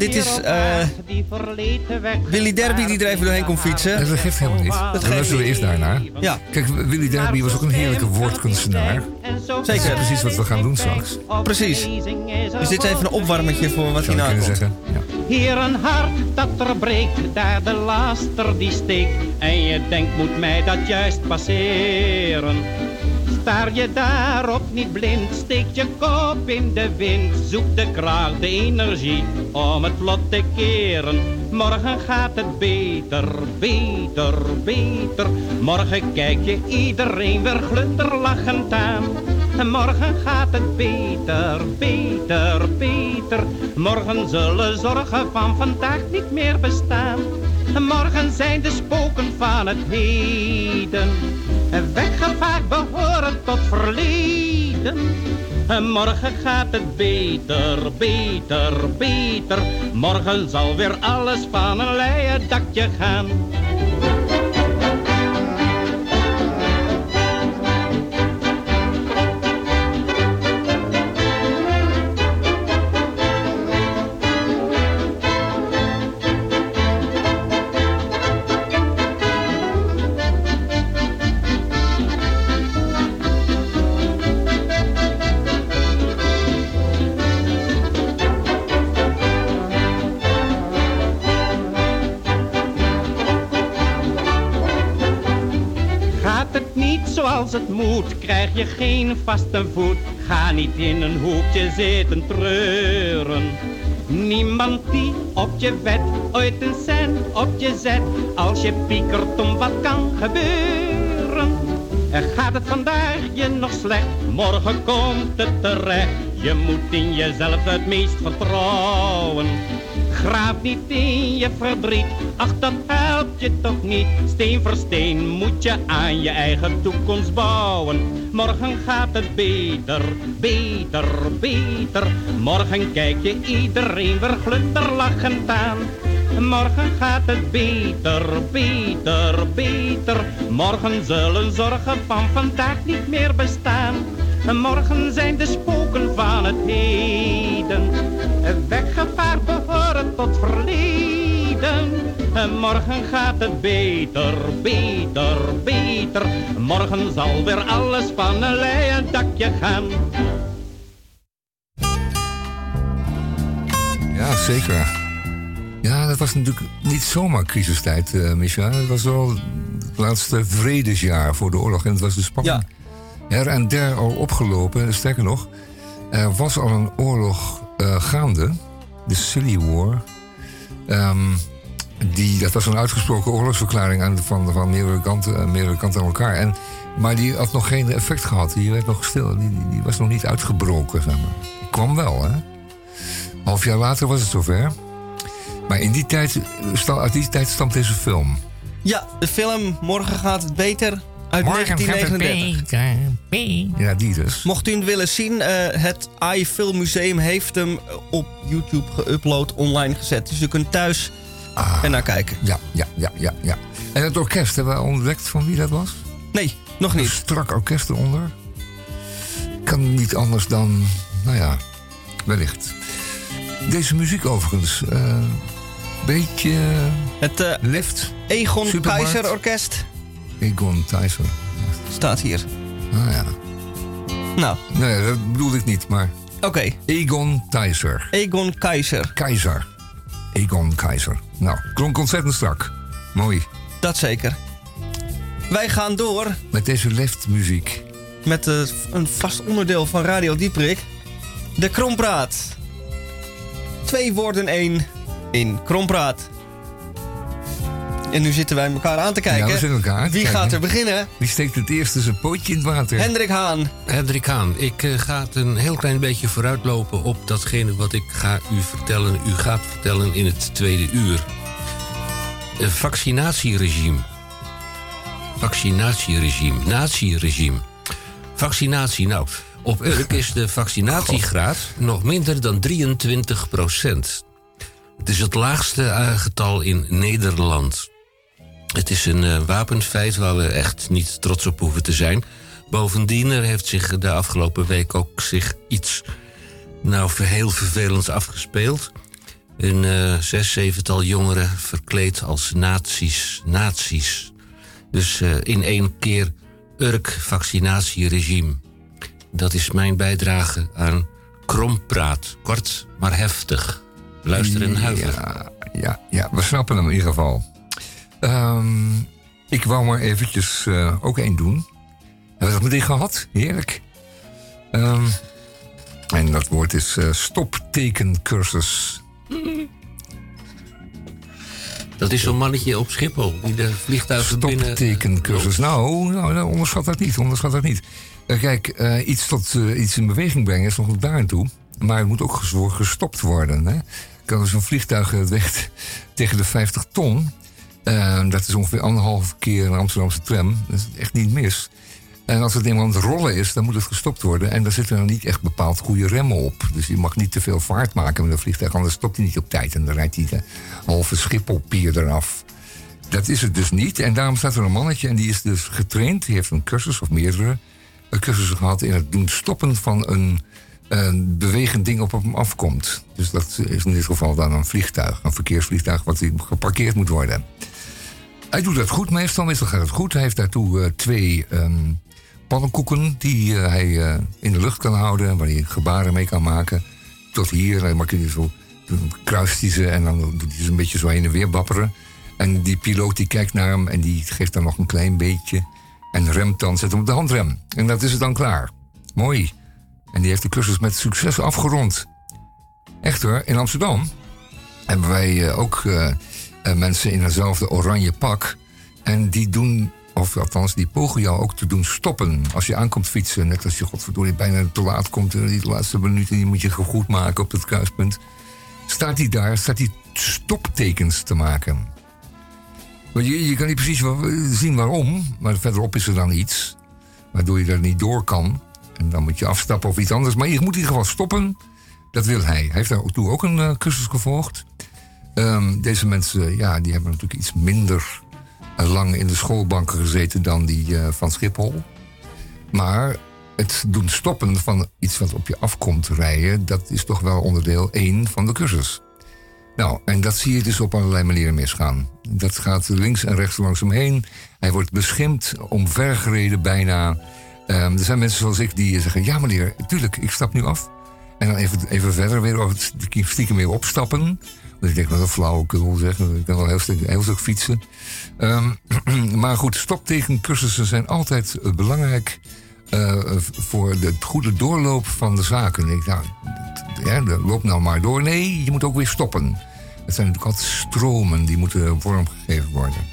Dit is eh, Willy Derby die er even doorheen komt fietsen. Dat geeft helemaal niet. Dat geeft luisteren we eerst daarna. Ja. Kijk, Willy Derby was ook een heerlijke woordkunstenaar. Dat is Zeker. precies wat we gaan doen straks. Precies. Dus dit is even een opwarmertje voor wat hierna kunnen komt. zeggen. Ja. Hier een hart dat er breekt, daar de laster die steekt. En je denkt, moet mij dat juist passeren? Staar je daarop niet blind, steek je kop in de wind. Zoek de kracht, de energie om het vlot te keren. Morgen gaat het beter, beter, beter. Morgen kijk je iedereen weer glunderlachend aan. En morgen gaat het beter, beter, beter. Morgen zullen zorgen van vandaag niet meer bestaan. En morgen zijn de spoken van het heden. En weggevaagd behoren tot verleden. En morgen gaat het beter, beter, beter. Morgen zal weer alles van een leien dakje gaan. Je geen vaste voet. Ga niet in een hoekje zitten treuren. Niemand die op je wet ooit een cent op je zet. Als je piekert om wat kan gebeuren. En gaat het vandaag je nog slecht, morgen komt het terecht. Je moet in jezelf het meest vertrouwen. Graaf niet in je verdriet, ach dat helpt je toch niet. Steen voor steen moet je aan je eigen toekomst bouwen. Morgen gaat het beter, beter, beter. Morgen kijk je iedereen weer glunderlachend aan. Morgen gaat het beter, beter, beter. Morgen zullen zorgen van vandaag niet meer bestaan. Morgen zijn de spoken van het heden. Weggevaard behoren tot verleden. Morgen gaat het beter, beter, beter. Morgen zal weer alles van een leien dakje gaan. Ja, zeker. Ja, dat was natuurlijk niet zomaar crisistijd, eh Micha. Het was wel het laatste vredesjaar voor de oorlog. En het was de spanning her en der al opgelopen. Sterker nog, er was al een oorlog eh, gaande. De Silly War. Ehm, die, dat was een uitgesproken oorlogsverklaring aan, van, van meerdere, kanten, eh, meerdere kanten aan elkaar. En, maar die had nog geen effect gehad. Die werd nog stil. Die, die, was nog niet uitgebroken, zeg maar. Die kwam wel, hè. Half jaar later was het zover. Maar in die tijd, eh, uit die tijd stamt deze film. Ja, de film Morgen gaat het beter uit Morgen gaat het 1939. Ja, die dus. Mocht u het willen zien, eh, het AI Film Museum heeft hem op YouTube geüpload, online gezet. Dus u kunt thuis Ah. er naar kijken. Ja, ja, ja, ja, ja. En het orkest, hebben we ontdekt van wie dat was? Nee, nog Een niet. strak orkest eronder. Kan niet anders dan, nou ja, wellicht. Deze muziek overigens, eh beetje Het eh, lift. Egon Supermarkt. Keizer Orkest Egon Thijssen. staat hier. Ah ja. Nou, Nee, dat bedoelde ik niet, maar oké. Egon Thijsser. Egon Keizer, Keizer. Egon Keizer. Nou, klonk ontzettend strak. Mooi. dat zeker. Wij gaan door Met deze liftmuziek. met eh, een vast onderdeel van Radio Dieprik. De Krompraat. Twee woorden één in Krompraat. En nu zitten wij elkaar aan te kijken. Ja, we zitten elkaar aan te Wie kijken. gaat er beginnen? Wie steekt het eerste zijn pootje in het water? Hendrik Haan. Hendrik Haan, ik eh, ga het een heel klein beetje vooruitlopen op datgene wat ik ga u vertellen. U gaat vertellen in het tweede uur. Een vaccinatieregime. Vaccinatieregime. Natieregime. Vaccinatie. Nou, op Urk is de vaccinatiegraad nog minder dan 23 procent. Het is het laagste eh, getal in Nederland. Het is een eh, wapenfeit waar we echt niet trots op hoeven te zijn. Bovendien er heeft zich de afgelopen week ook zich iets nou heel vervelends afgespeeld. Een eh, zes, zevental jongeren verkleed als nazi's. nazi's. Dus eh, in één keer Urk-vaccinatieregime. Dat is mijn bijdrage aan Krompraat. Kort, maar heftig. Luister en huiver. Ja, ja, ja, we snappen hem in ieder geval. Ehm, ik wou maar eventjes eh, ook één doen. Hebben we dat meteen gehad? Heerlijk. Ehm, en dat woord is eh, stoptekencursus. Dat is zo'n mannetje op Schiphol die de vliegtuigen binnen... Stoptekencursus. Nou, nou, nou, onderschat dat niet. Onderschat dat niet. Eh, kijk, iets tot iets in beweging brengen is nog niet daar toe. Maar het moet ook gestopt worden. Hè? Kan dus een vliegtuig weegt tegen de 50 ton. Eh, dat is ongeveer anderhalve keer een Amsterdamse tram. Dat is echt niet mis. En als het eenmaal aan het rollen is, dan moet het gestopt worden. En daar zitten dan niet echt bepaald goede remmen op. Dus je mag niet te veel vaart maken met een vliegtuig, anders stopt hij niet op tijd. En dan rijdt hij de halve Schipholpier eraf. Dat is het dus niet. En daarom staat er een mannetje en die is dus getraind. Die heeft een cursus of meerdere eh, cursussen gehad in het doen stoppen van een, een bewegend ding op hem afkomt. Dus dat is in dit geval dan een vliegtuig, een verkeersvliegtuig wat geparkeerd moet worden. Hij doet dat goed meestal, meestal gaat het goed. Hij heeft daartoe eh, twee ehm, pannenkoeken die eh, hij eh, in de lucht kan houden, waar hij gebaren mee kan maken. Tot hier, dan maakt hij zo, dan kruist hij ze en dan doet hij ze een beetje zo heen en weer bapperen. En die piloot die kijkt naar hem en die geeft dan nog een klein beetje. En remt dan, zet hem op de handrem. En dat is het dan klaar. Mooi. En die heeft de cursus met succes afgerond. Echt hoor, in Amsterdam hebben wij ook mensen in hetzelfde oranje pak. En die doen, of althans, die pogen jou ook te doen stoppen. Als je aankomt fietsen, net als je godverdorie bijna te laat komt... in die laatste minuten, die moet je goed maken op het kruispunt. Staat hij daar, staat hij stoptekens te maken. Je, je kan niet precies zien waarom, maar verderop is er dan iets... waardoor je er niet door kan. En dan moet je afstappen of iets anders. Maar je moet in ieder geval stoppen. Dat wil hij. Hij heeft daar ook- toen ook een eh, cursus gevolgd. Ehm, deze mensen ja, die hebben natuurlijk iets minder lang in de schoolbanken gezeten dan die eh, van Schiphol. Maar het doen stoppen van iets wat op je afkomt rijden, dat is toch wel onderdeel 1 van de cursus. Nou, en dat zie je dus op allerlei manieren misgaan. Dat gaat links en rechts langs hem heen. Hij wordt beschimpt, omvergereden bijna. Ehm, er zijn mensen zoals ik die zeggen: Ja, meneer, tuurlijk, ik stap nu af. En dan even, even verder weer over stiekem weer opstappen. Dus ik denk, wat een flauwekul zeg. Ik kan wel heel stuk, heel stuk fietsen. Ehm, maar goed, stoptekencursussen zijn altijd eh, belangrijk... eh, voor de goede doorloop van de zaken. Ik nou, ja, loop nou maar door. Nee, je moet ook weer stoppen. Het zijn natuurlijk altijd stromen die moeten vormgegeven worden.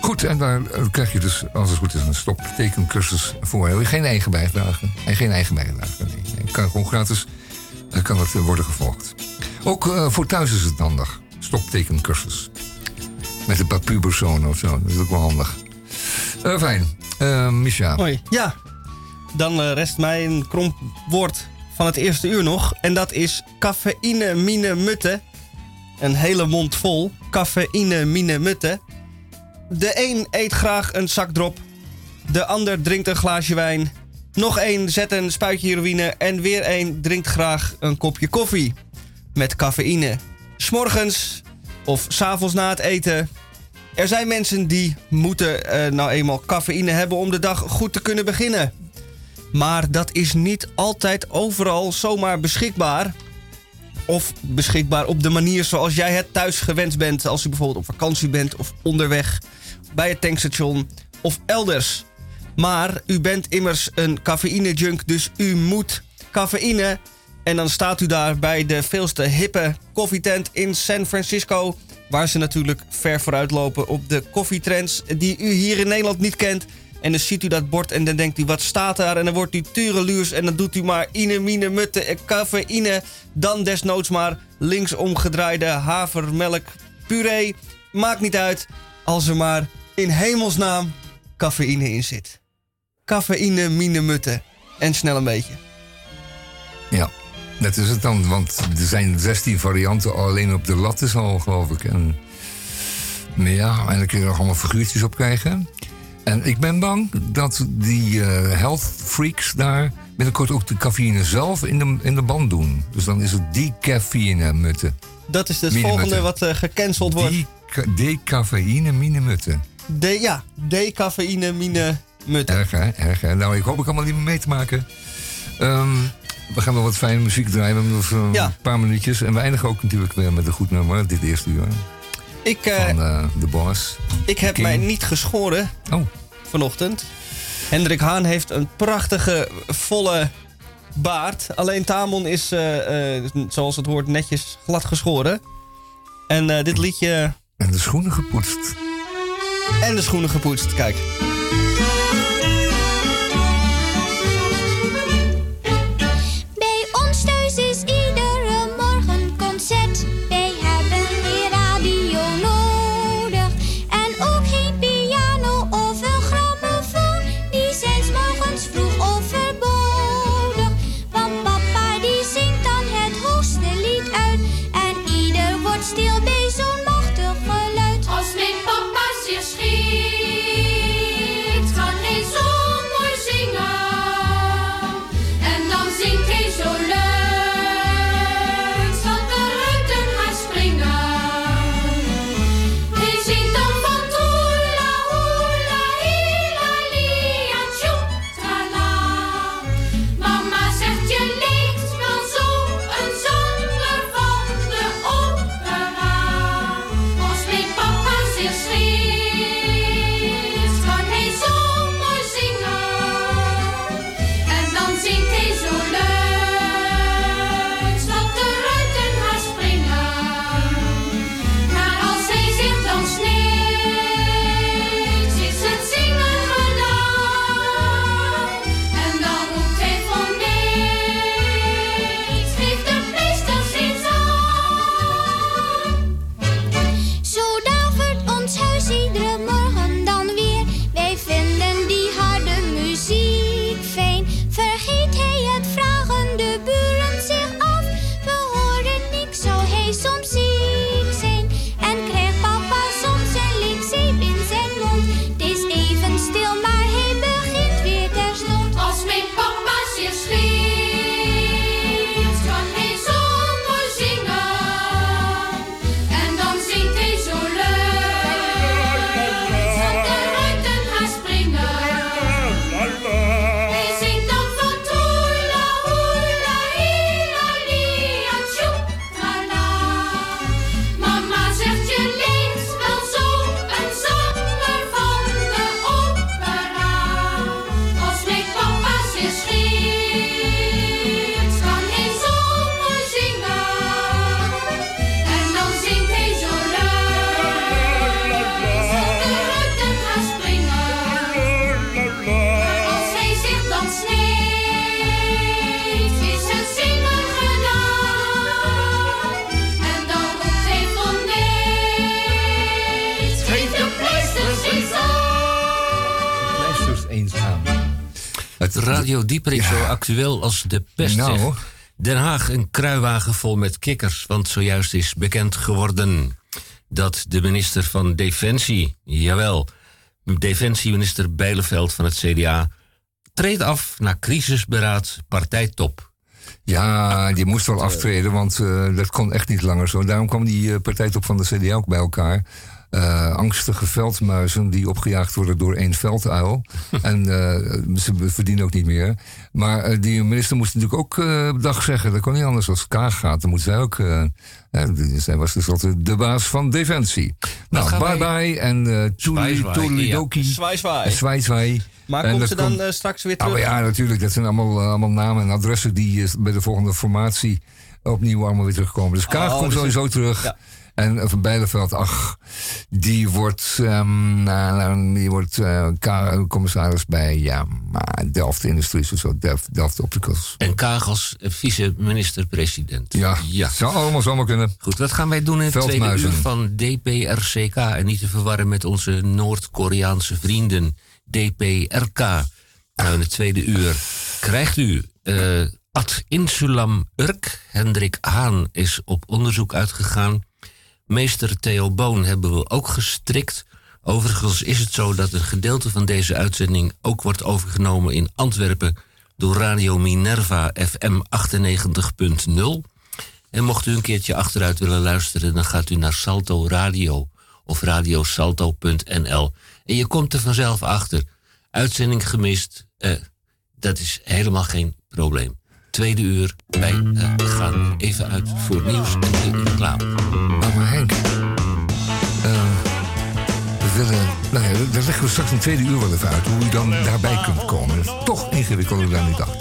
Goed, en daar eh, krijg je dus, als het goed is, een stoptekencursus voor. Geen eigen bijdrage? En geen eigen bijdrage, nee. nee. Kan gewoon gratis eh, kan dat eh, worden gevolgd. Ook eh, voor thuis is het handig. Stoptekencursus. Met een puberzonen of zo. Dat is ook wel handig. Eh, fijn. Eh Misha. Hoi. Ja, dan rest mij een kromp woord van het eerste uur nog. En dat is cafeïne, mine, mutte. Een hele mond vol. Cafeïne, mine, mutte. De een eet graag een zakdrop. De ander drinkt een glaasje wijn. Nog één zet een spuitje heroïne. En weer één drinkt graag een kopje koffie. Met cafeïne. S'morgens of s'avonds na het eten. Er zijn mensen die moeten eh, nou eenmaal cafeïne hebben om de dag goed te kunnen beginnen. Maar dat is niet altijd overal zomaar beschikbaar. Of beschikbaar op de manier zoals jij het thuis gewenst bent. Als je bijvoorbeeld op vakantie bent of onderweg bij het tankstation of elders. Maar u bent immers een cafeïne-junk, dus u moet cafeïne. En dan staat u daar bij de veelste hippe koffietent in San Francisco. Waar ze natuurlijk ver vooruit lopen op de koffietrends die u hier in Nederland niet kent. En dan ziet u dat bord en dan denkt u, wat staat daar? En dan wordt u tureluurs en dan doet u maar ine, mine, mutte en cafeïne. Dan desnoods maar links omgedraaide havermelk puree. Maakt niet uit, als er maar in hemelsnaam cafeïne in zit. Cafeïne, mine, mutte. En snel een beetje. Ja, dat is het dan. Want er zijn 16 varianten alleen op de lat is al, geloof ik. En, maar ja, en dan kun je er nog allemaal figuurtjes op krijgen. En ik ben bang dat die eh, health freaks daar binnenkort ook de cafeïne zelf in de, in de band doen. Dus dan is het decafeïne mutten. Dat is het Mine volgende wat eh, gecanceld wordt. Deca- Decafeïne mine mutten. De, ja, decafeïne, mine, mutte. Erg hè, erg hè. Nou, ik hoop ik allemaal niet meer mee te maken. Ehm, we gaan nog wat fijne muziek draaien. We hebben nog een Ja. paar minuutjes. En we eindigen ook natuurlijk weer met een goed nummer. Dit eerste uur. Ik, eh, Van eh, de Boss. ik heb King. mij niet geschoren Oh, vanochtend. Hendrik Haan heeft een prachtige, volle baard. Alleen Tamon is, eh, zoals het hoort, netjes glad geschoren. En dit liedje... en de schoenen gepoetst. En de schoenen gepoetst, kijk. Radio Dieperik zo actueel als de pest. Nou. Den Haag een kruiwagen vol met kikkers. Want zojuist is bekend geworden dat de minister van Defensie, jawel, Defensieminister Bijleveld van het CDA, treedt af na crisisberaad partijtop. Ja, die moest wel aftreden, want eh, dat kon echt niet langer zo. Daarom kwam die eh, partijtop van de CDA ook bij elkaar. Eh, angstige veldmuizen die opgejaagd worden door één velduil. en eh, ze verdienen ook niet meer. Maar eh, die minister moest natuurlijk ook dag zeggen. Dat kon niet anders als Kaag gaat. Dan moet zij ook... zij was dus altijd de baas van Defensie. Nou, bye wij- bye en zwaai, toedelidoki. Zwaai, zwaai. Zwaai, zwaai. Maar En komt ze dan komt- straks weer Oh terug? ja, natuurlijk. Dat zijn allemaal, allemaal namen en adressen die bij de volgende formatie opnieuw allemaal weer terugkomen. Dus Kaag Oh, komt dus sowieso terug. ja. En eh, Van Bijleveld, ach, die wordt, nou, die wordt ka- commissaris bij ja, maar Delft Industries of zo, Delft, Delft Opticals. En Kaag als eh, vice-minister-president. Ja, ja. zou allemaal zomaar kunnen. Goed, wat gaan wij doen in het tweede uur van DPRCK? En niet te verwarren met onze Noord-Koreaanse vrienden DPRK. Nou, in het tweede uur krijgt u ad insulam urk. Hendrik Haan is op onderzoek uitgegaan. Meester Theo Boon hebben we ook gestrikt. Overigens is het zo dat een gedeelte van deze uitzending ook wordt overgenomen in Antwerpen door Radio Minerva FM 98.0. En mocht u een keertje achteruit willen luisteren, dan gaat u naar Salto Radio of radiosalto.nl. En je komt er vanzelf achter. Uitzending gemist, eh, dat is helemaal geen probleem. Tweede uur, wij eh, gaan even uit voor nieuws en reclame. Willen, nou ja, daar leggen we straks een tweede uur wel even uit. Hoe je dan daarbij kunt komen. Toch ingewikkelder dan ik dacht.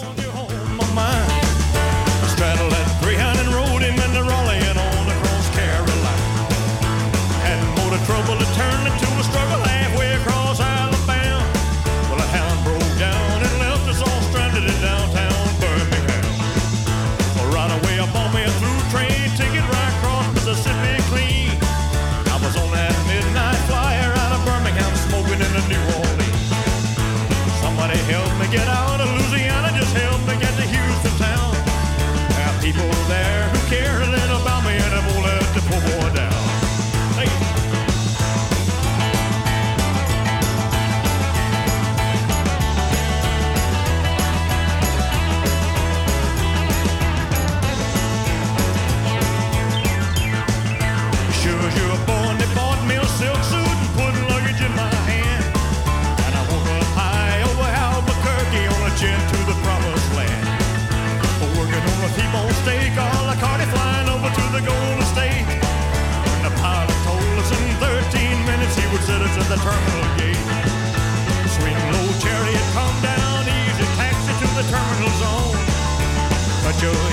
Us at the terminal gate. Swing low chariot, come down easy, taxi to the terminal zone. Cut your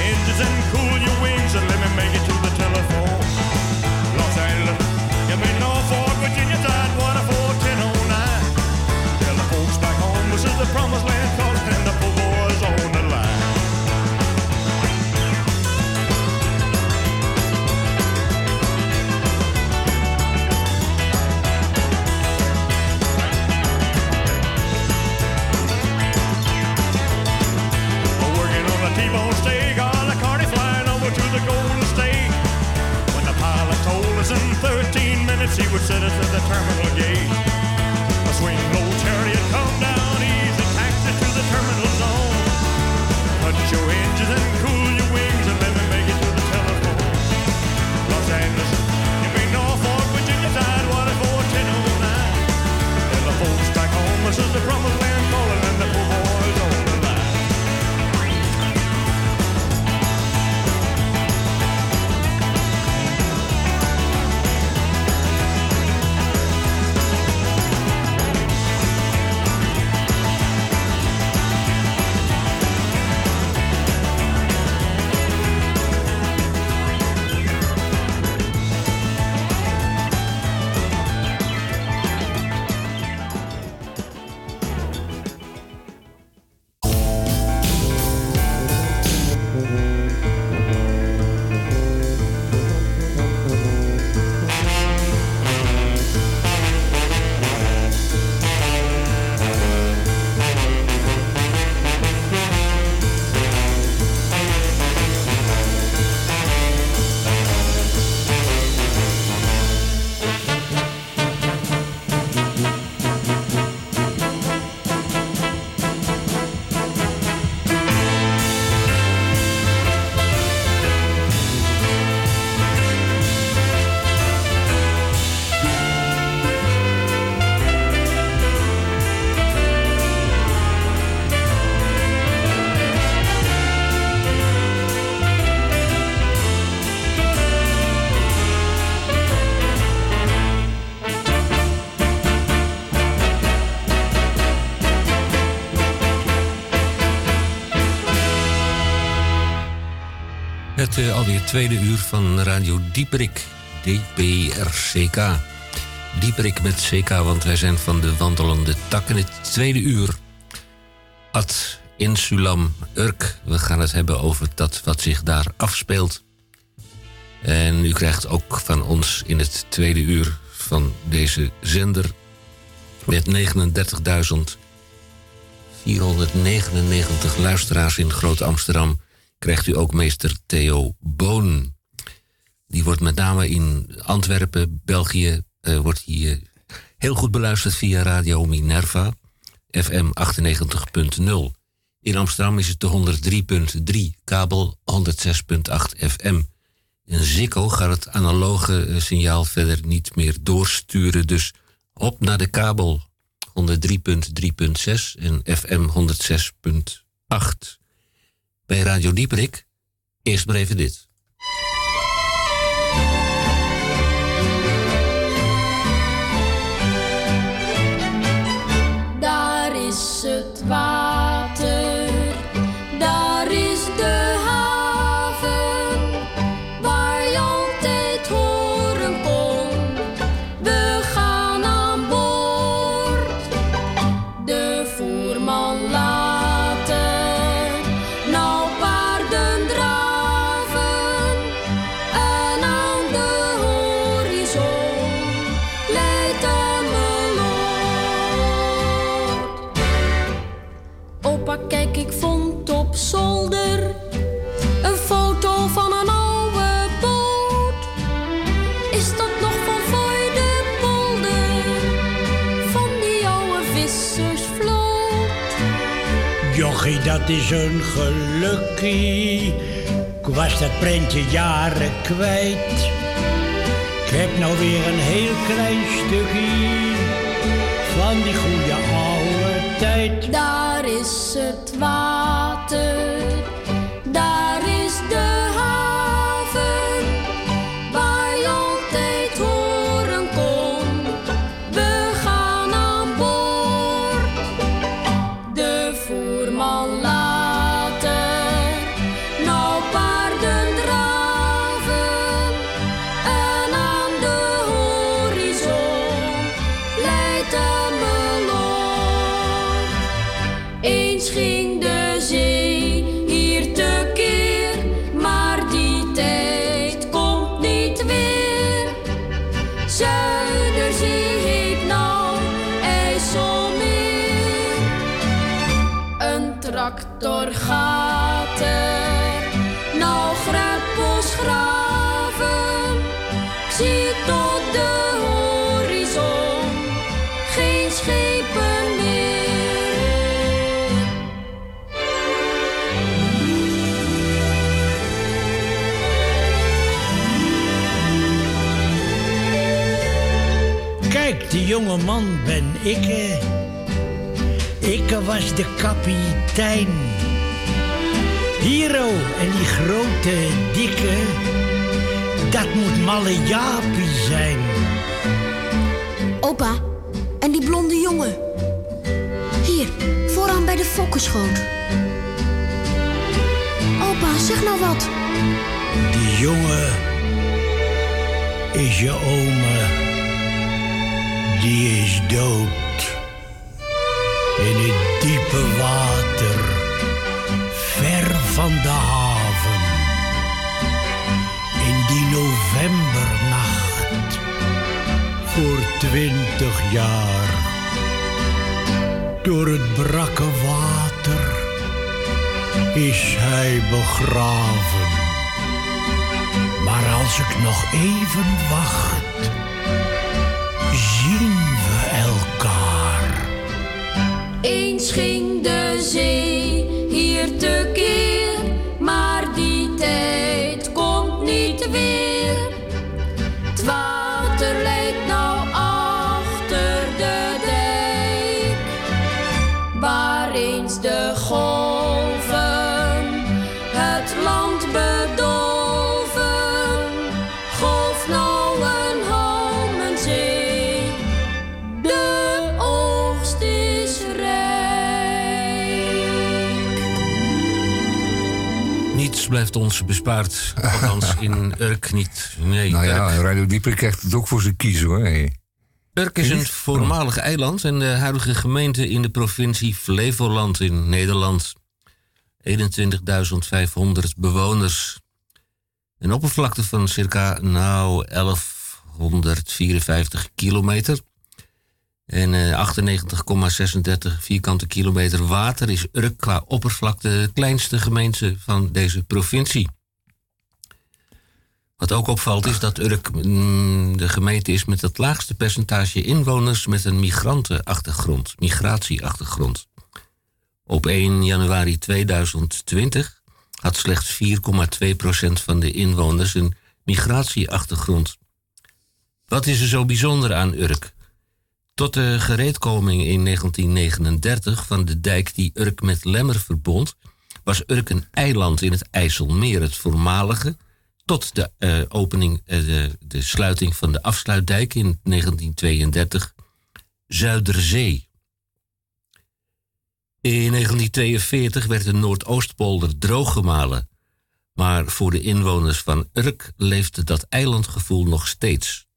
13 minutes he would set us at the terminal gate. Het alweer tweede uur van Radio Dieperik, DPRCK. Dieperik met CK, want wij zijn van de wandelende tak. In het tweede uur, Ad Insulam Urk. We gaan het hebben over dat wat zich daar afspeelt. En u krijgt ook van ons in het tweede uur van deze zender... met 39.499 luisteraars in Groot-Amsterdam... krijgt u ook meester Theo Boon. Die wordt met name in Antwerpen, België... eh, wordt hij eh, heel goed beluisterd via Radio Minerva... FM 98.0. In Amsterdam is het de 103.3, kabel 106.8 FM. In Zikko gaat het analoge eh, signaal verder niet meer doorsturen. Dus op naar de kabel 103.3.6 en FM 106.8. Bij Radio Dieperik, eerst maar even dit. Dat is een gelukkie. Ik was dat prentje jaren kwijt. Ik heb nou weer een heel klein stukje van die goede oude tijd. Daar is het water, jonge man ben ik. eh. Ik was de kapitein. Hero en die grote dikke, dat moet malle Jaapie zijn. Opa, en die blonde jongen. Hier, vooraan bij de fokkenschoot. Opa, zeg nou wat. Die jongen is je oma. Die is dood. In het diepe water, ver van de haven. In die novembernacht, voor twintig jaar. Door het brakke water is hij begraven. Maar als ik nog even wacht, komt blijft ons bespaard. Althans, in Urk niet. Nee, Nou ja, Urk. Radio Dieperik krijgt het ook voor zijn kiezen hoor. Hey. Urk is een voormalig eiland en de huidige gemeente in de provincie Flevoland in Nederland. 21.500 bewoners. Een oppervlakte van circa nou 1154 kilometer. En eh, 98,36 vierkante kilometer water is Urk qua oppervlakte de kleinste gemeente van deze provincie. Wat ook opvalt is dat Urk mm, de gemeente is met het laagste percentage inwoners met een migrantenachtergrond, migratieachtergrond. Op 1 januari 2020 had slechts 4,2% van de inwoners een migratieachtergrond. Wat is er zo bijzonder aan Urk? Tot de gereedkoming in 1939 van de dijk die Urk met Lemmer verbond, was Urk een eiland in het IJsselmeer, het voormalige, tot de eh, opening, eh, de, sluiting van de afsluitdijk in 1932, Zuiderzee. In 1942 werd de Noordoostpolder drooggemalen. Maar voor de inwoners van Urk leefde dat eilandgevoel nog steeds.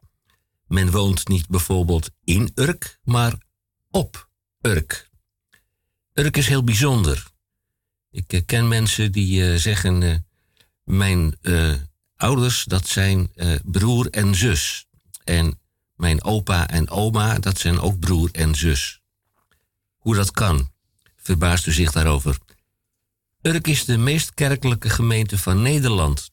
Men woont niet bijvoorbeeld in Urk, maar op Urk. Urk is heel bijzonder. Ik eh, ken mensen die eh, zeggen: eh, Mijn ouders, dat zijn broer en zus. En mijn opa en oma, dat zijn ook broer en zus. Hoe dat kan, verbaast u zich daarover. Urk is de meest kerkelijke gemeente van Nederland.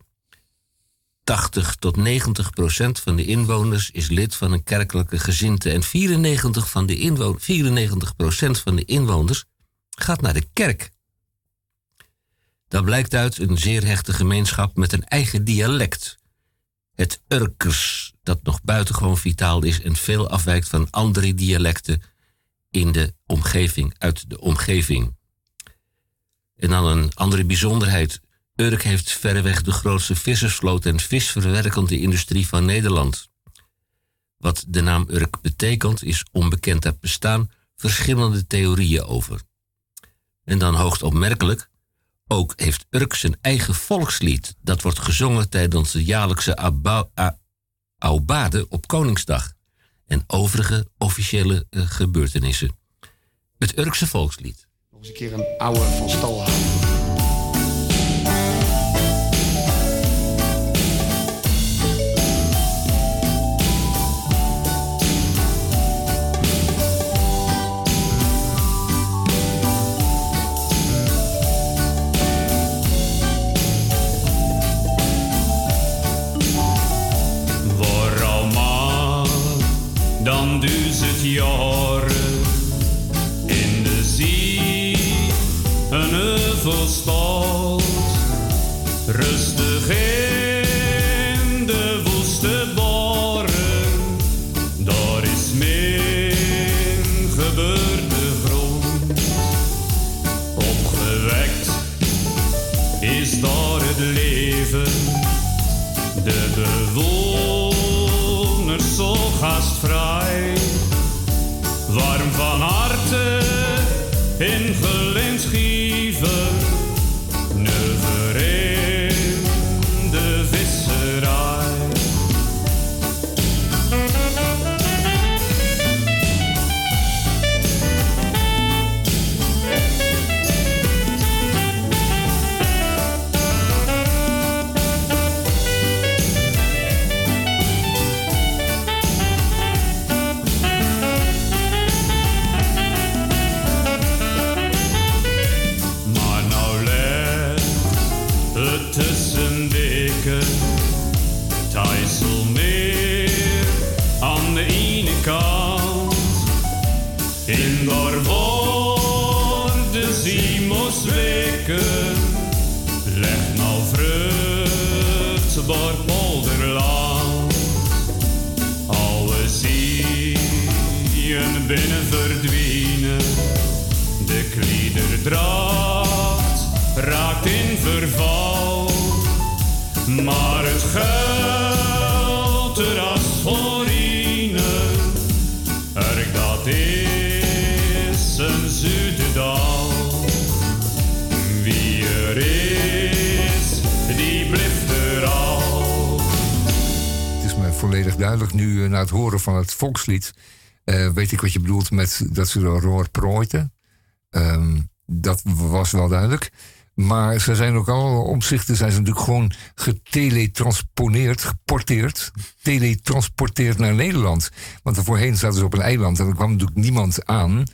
80 tot 90 procent van de inwoners is lid van een kerkelijke gezinte. En 94, van de inwo 94 procent van de inwoners gaat naar de kerk. Dat blijkt uit een zeer hechte gemeenschap met een eigen dialect. Het Urkers, dat nog buitengewoon vitaal is en veel afwijkt van andere dialecten in de omgeving, uit de omgeving. En dan een andere bijzonderheid. Urk heeft verreweg de grootste vissersvloot en visverwerkende industrie van Nederland. Wat de naam Urk betekent is onbekend. Er bestaan verschillende theorieën over. En dan hoogst opmerkelijk, ook heeft Urk zijn eigen volkslied. Dat wordt gezongen tijdens de jaarlijkse Aubade op Koningsdag. En overige officiële eh, gebeurtenissen. Het Urkse volkslied. Nog eens een keer een oude van stal. Duidelijk. Nu, eh, na het horen van het volkslied, eh, weet ik wat je bedoelt met dat ze de roor prooiten. Ehm, dat was wel duidelijk. Maar ze zijn ook alle opzichten zijn ze natuurlijk gewoon geteletransponeerd, geporteerd, teletransporteerd naar Nederland. Want voorheen zaten ze op een eiland en er kwam natuurlijk niemand aan.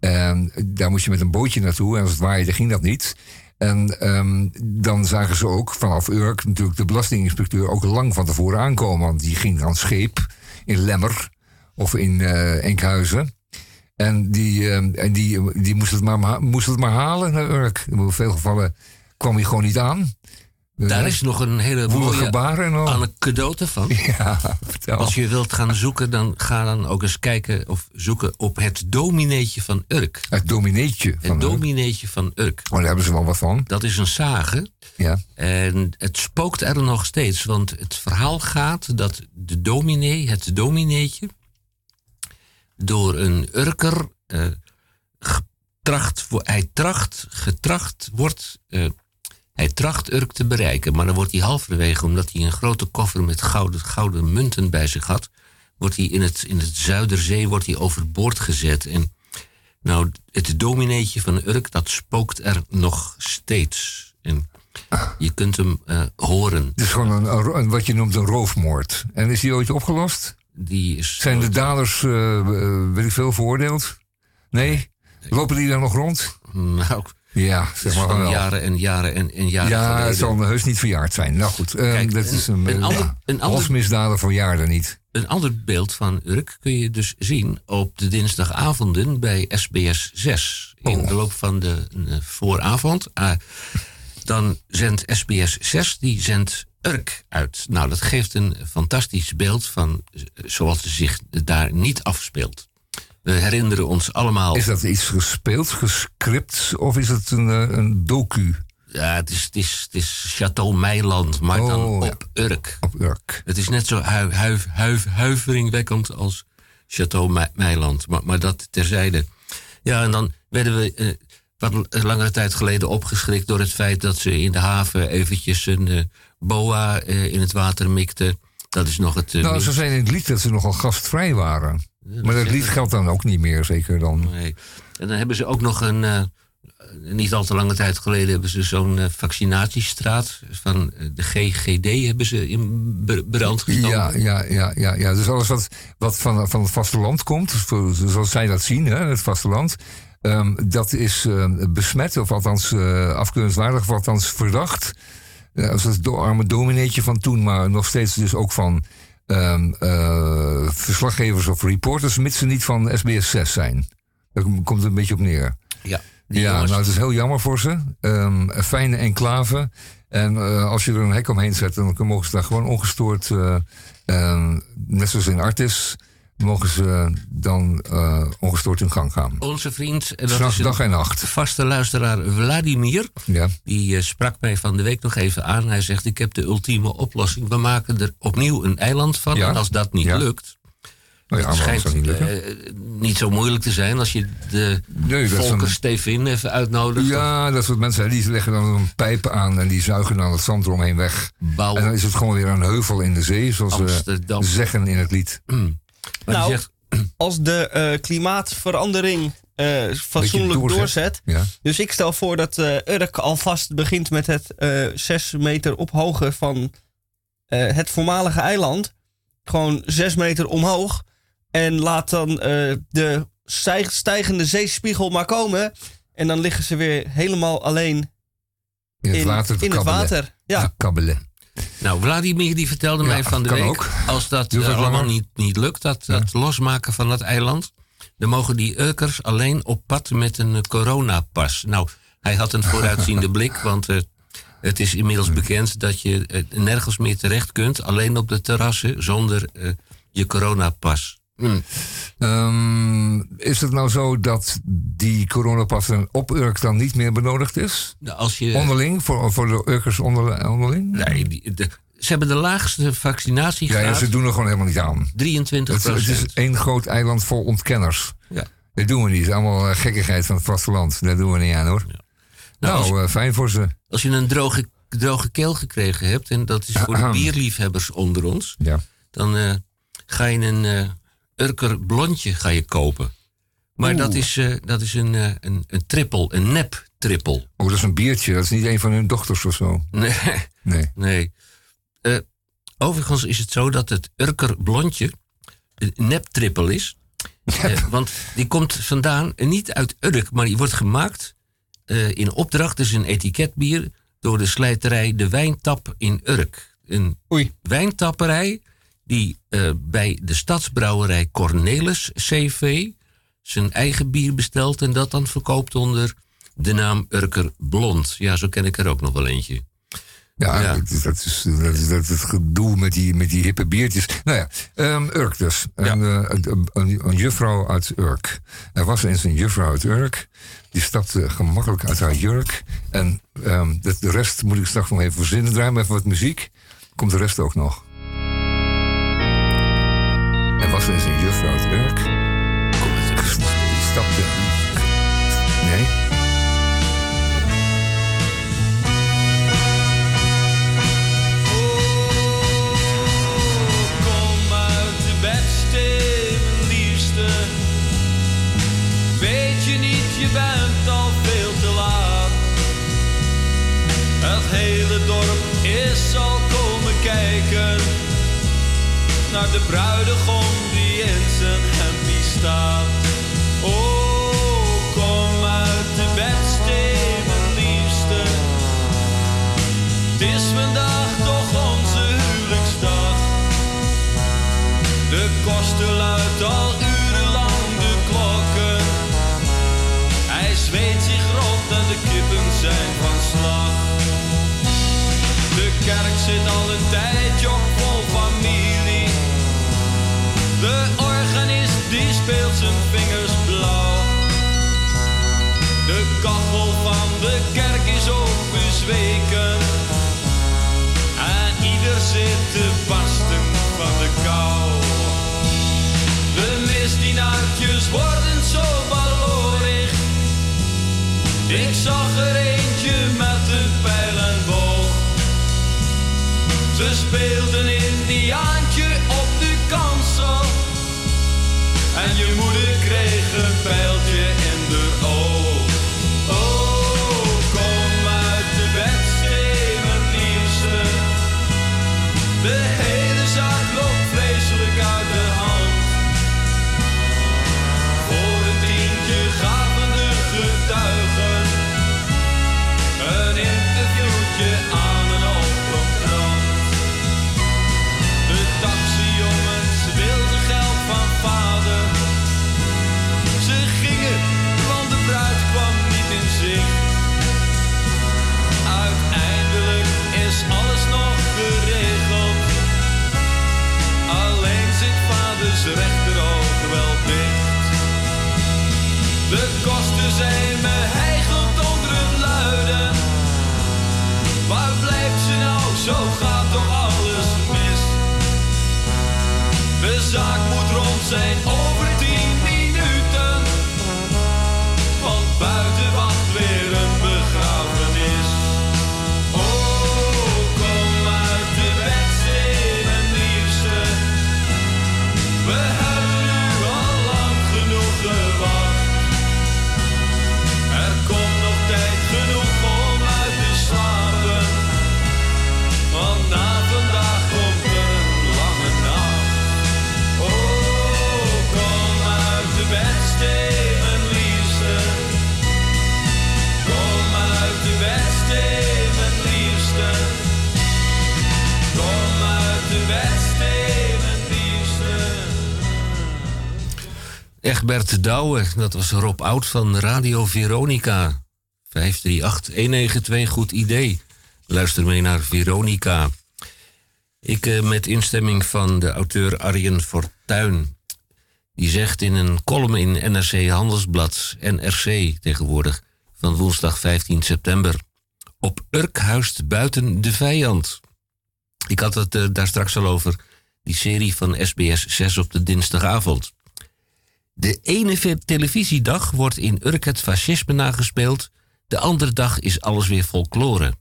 En daar moest je met een bootje naartoe en als het waaide ging dat niet. En ehm, dan zagen ze ook vanaf Urk natuurlijk de belastinginspecteur ook lang van tevoren aankomen. Want die ging aan scheep in Lemmer of in eh, Enkhuizen. En die, ehm, en die, die moest, het maar, ma- moest het maar halen naar Urk. In veel gevallen kwam hij gewoon niet aan. Daar is nog een hele mooie anekdote van. Ja, vertel. Als je wilt gaan zoeken, dan ga dan ook eens kijken of zoeken op het domineetje van Urk. Het domineetje van Het domineetje van Urk. Oh, daar hebben ze wel wat van. Dat is een sage. Ja. En het spookt er nog steeds, want het verhaal gaat dat de dominee, het domineetje, door een Urker eh, getracht, hij tracht, getracht wordt, eh, hij tracht Urk te bereiken, maar dan wordt hij halverwege, omdat hij een grote koffer met gouden, gouden munten bij zich had, wordt hij in het, in het Zuiderzee wordt hij overboord gezet. En nou, het domineetje van Urk, dat spookt er nog steeds. En je kunt hem eh, horen. Het is gewoon een, een wat je noemt een roofmoord. En is die ooit opgelost? Die is Zijn de daders, eh, weet ik veel, veroordeeld? Nee? Lopen die daar nog rond? Nou, Ja, zeg maar wel. jaren en jaren en, en jaren ja, geleden. het zal heus niet verjaard zijn. Nou goed, eh, Kijk, dat een- is een, een eh, ander- ja, een ander- halsmisdaden verjaarden niet. Een ander beeld van Urk kun je dus zien op de dinsdagavonden bij SBS 6. In Oh. de loop van de eh, vooravond. Ah, dan zendt SBS 6, die zendt Urk uit. Nou, dat geeft een fantastisch beeld van zoals het zich daar niet afspeelt. We herinneren ons allemaal... Is dat iets gespeeld, gescript, of is het een, eh, een docu? Ja, het is, het is, het is Château Meiland, maar dan Oh, ja. op Urk. Op Urk. Het is net zo huiveringwekkend als Château Me- Meiland. Maar, maar dat terzijde. Ja, en dan werden we eh, wat langere tijd geleden opgeschrikt door het feit dat ze in de haven eventjes een eh, boa eh, in het water mikten. Dat is nog het. nou, ze zijn in het lied dat ze nogal gastvrij waren. Maar dat lied geldt dan ook niet meer, zeker dan. Nee. En dan hebben ze ook nog een. eh, niet al te lange tijd geleden hebben ze zo'n eh, vaccinatiestraat van eh, de GGD hebben ze in brand gestoken. Ja, ja, ja, ja, ja. Dus alles wat, wat van, van het vasteland komt, voor- zoals zij dat zien, hè, het vasteland, ehm, dat is eh, besmet, of althans afkeurenswaardig, of althans verdacht. Als het arme domineetje van toen, maar nog steeds dus ook van ehm, eh, verslaggevers of reporters, mits ze niet van SBS 6 zijn. Daar komt het een beetje op neer. Ja, Ja, jongens- nou, het is heel jammer voor ze. Ehm, een fijne enclave. En eh, als je er een hek omheen zet, dan mogen ze daar gewoon ongestoord, eh, ehm, net zoals in Artis, mogen ze dan eh, ongestoord in gang gaan. Onze vriend, en dat S'nachts, is dag en nacht. vaste luisteraar Vladimir, Ja. die eh, sprak mij van de week nog even aan. Hij zegt: Ik heb de ultieme oplossing. We maken er opnieuw een eiland van. Ja. En als dat niet Ja. lukt. Nou ja, het schijnt niet eh, niet zo moeilijk te zijn als je de Nee, een- Stevin even uitnodigt. Ja, dat soort mensen die leggen dan een pijp aan en die zuigen dan het zand eromheen weg. Bouw. En dan is het gewoon weer een heuvel in de zee, zoals Amsterdam. we zeggen in het lied. Maar Nou, zegt, als de eh, klimaatverandering eh, fatsoenlijk doorzet. doorzet. Ja. Dus ik stel voor dat eh Urk alvast begint met het 6 meter ophogen van het voormalige eiland. Gewoon 6 meter omhoog. En laat dan de stijg- stijgende zeespiegel maar komen. En dan liggen ze weer helemaal alleen In het in, in water. Ja. Kabbelen. Nou, Vladimir die vertelde Ja, mij van de week... ook. als dat eh, allemaal langer. niet, niet lukt, dat, dat losmaken van dat eiland... dan mogen die Urkers alleen op pad met een eh, coronapas. Nou, hij had een vooruitziende blik, want... eh, het is inmiddels bekend dat je nergens meer terecht kunt... alleen op de terrassen zonder je coronapas. Hm. Ehm, is het nou zo dat die coronapas dan op Urk dan niet meer benodigd is? Als je, Onderling? Voor, voor de Urkers onder, onderling? nee, die- de- ze hebben de laagste vaccinatiegraad, ja, ze doen er gewoon helemaal niet aan. 23 Het, het is één groot eiland vol ontkenners. Ja. Dat doen we niet. Allemaal eh, gekkigheid van het vasteland. Daar doen we niet aan hoor. Nou, Nou, als- eh, fijn voor ze. Als je een droge, droge keel gekregen hebt, en dat is voor de bierliefhebbers onder ons, Ja. dan eh, ga je een Urker blondje ga je kopen. Maar Oeh. dat is, eh, dat is een, eh, een, een trippel, een nep trippel. Oh, dat is een biertje. Dat is niet een van hun dochters of zo. Nee. Nee. nee. Eh, overigens is het zo dat het Urker blondje een neptrippel is. Eh, want die komt vandaan, niet uit Urk, maar die wordt gemaakt in opdracht, dus een etiketbier, door de slijterij De Wijntap in Urk. Een wijntapperij die eh, bij de stadsbrouwerij Cornelis CV zijn eigen bier bestelt en dat dan verkoopt onder de naam Urker Blond. Ja, zo ken ik er ook nog wel eentje. Ja, Dat, is, dat, is, dat is dat is het gedoe met die, met die hippe biertjes. Nou ja, ehm, Urk dus. Een, eh, een, een, een juffrouw uit Urk. Er was eens een juffrouw uit Urk. Die stapte gemakkelijk uit haar jurk. En ehm, de, de rest moet ik straks nog even verzinnen. Draai maar even wat muziek. Komt de rest ook nog. Er was eens een juffrouw uit Urk. Kom, die stapte... Nee? Naar de bruidegom die in zijn hempie staat. Oh, kom uit de bedste, mijn liefste. Het is vandaag toch onze huwelijksdag. De koster luidt al urenlang de klokken. Hij zweet zich rot en de kippen zijn van slag. De kerk zit al een tijdje kachel van de kerk is ook bezweken. En ieder zit te barsten van de kou. De misdienaartjes worden zo balorig. Ik zag er eentje met een pijl en boog. Ze speelden Indiaantje op Egbert Douwe, dat was Rob Oud van Radio Veronica. 538-192, goed idee. Luister mee naar Veronica. Ik eh, met instemming van de auteur Arjen Fortuyn. Die zegt in een column in NRC Handelsblad, NRC tegenwoordig, van woensdag 15 september. Op Urk huist buiten de vijand. Ik had het eh, daar straks al over, die serie van SBS 6 op de dinsdagavond. De ene televisiedag wordt in Urk het fascisme nagespeeld, de andere dag is alles weer folklore.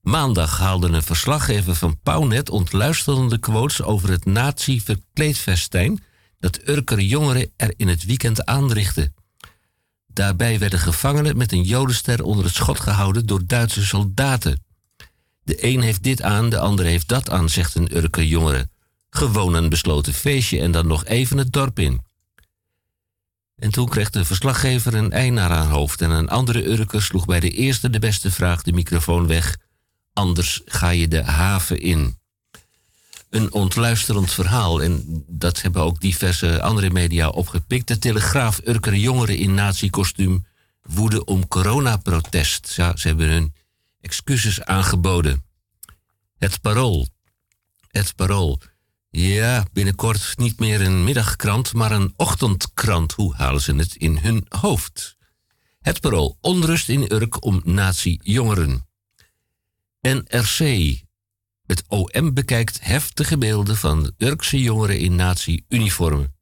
Maandag haalde een verslaggever van Pownet ontluisterende quotes over het nazi-verkleedfestijn dat Urker jongeren er in het weekend aanrichtten. Daarbij werden gevangenen met een jodenster onder het schot gehouden door Duitse soldaten. De een heeft dit aan, de ander heeft dat aan, zegt een Urker jongere. Gewoon een besloten feestje en dan nog even het dorp in. En toen kreeg de verslaggever een ei naar haar hoofd en een andere Urker sloeg bij de eerste de beste vraag de microfoon weg. Anders ga je de haven in. Een ontluisterend verhaal en dat hebben ook diverse andere media opgepikt. De Telegraaf Urker jongeren in nazi-kostuum om coronaprotest. Ja, ze hebben hun excuses aangeboden. Het parool. Het parool. Ja, binnenkort niet meer een middagkrant, maar een ochtendkrant. Hoe halen ze het in hun hoofd? Het parool. Onrust in Urk om nazi-jongeren. NRC. Het OM bekijkt heftige beelden van Urkse jongeren in nazi-uniformen.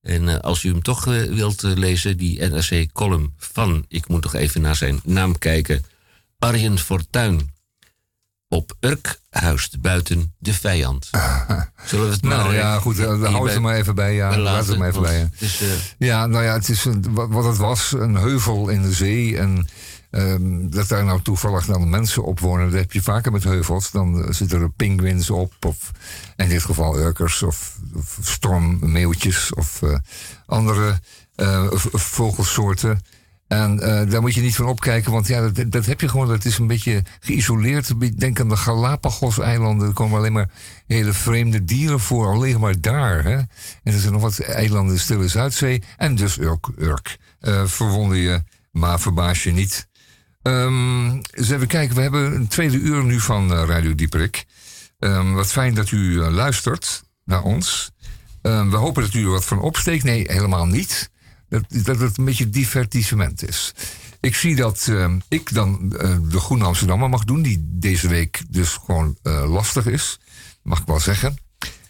En eh, als u hem toch eh, wilt eh, lezen, die NRC-column van, ik moet toch even naar zijn naam kijken, Arjen Fortuyn. Op Urk huist buiten de vijand. Zullen we het maar Nou ja, goed, daar houden ze maar even bij. Ja, laten we maar even bij. eh, Ja, nou ja, het is een, wat, het was, een heuvel in de zee. En ehm, dat daar nou toevallig dan mensen op wonen, dat heb je vaker met heuvels. Dan eh, zitten er pinguïns op, of in dit geval urkers, of, of stormmeeuwtjes, of eh, andere eh, v- vogelsoorten. En eh, daar moet je niet van opkijken, want ja, dat, dat heb je gewoon. Dat is een beetje geïsoleerd. Denk aan de Galapagos-eilanden. Er komen alleen maar hele vreemde dieren voor. Alleen maar daar. Hè? En er zijn nog wat eilanden in de Stille Zuidzee. En dus Urk. Urk. Eh, verwonder je, maar verbaas je niet. Ehm, eens even kijken. We hebben een tweede uur nu van eh, Radio Dieperik. Ehm, wat fijn dat u luistert naar ons. Ehm, we hopen dat u er wat van opsteekt. Nee, helemaal niet. Dat, dat het een beetje divertissement is. Ik zie dat ehm, ik dan eh, de Groene Amsterdammer mag doen, die deze week dus gewoon eh, lastig is. Mag ik wel zeggen.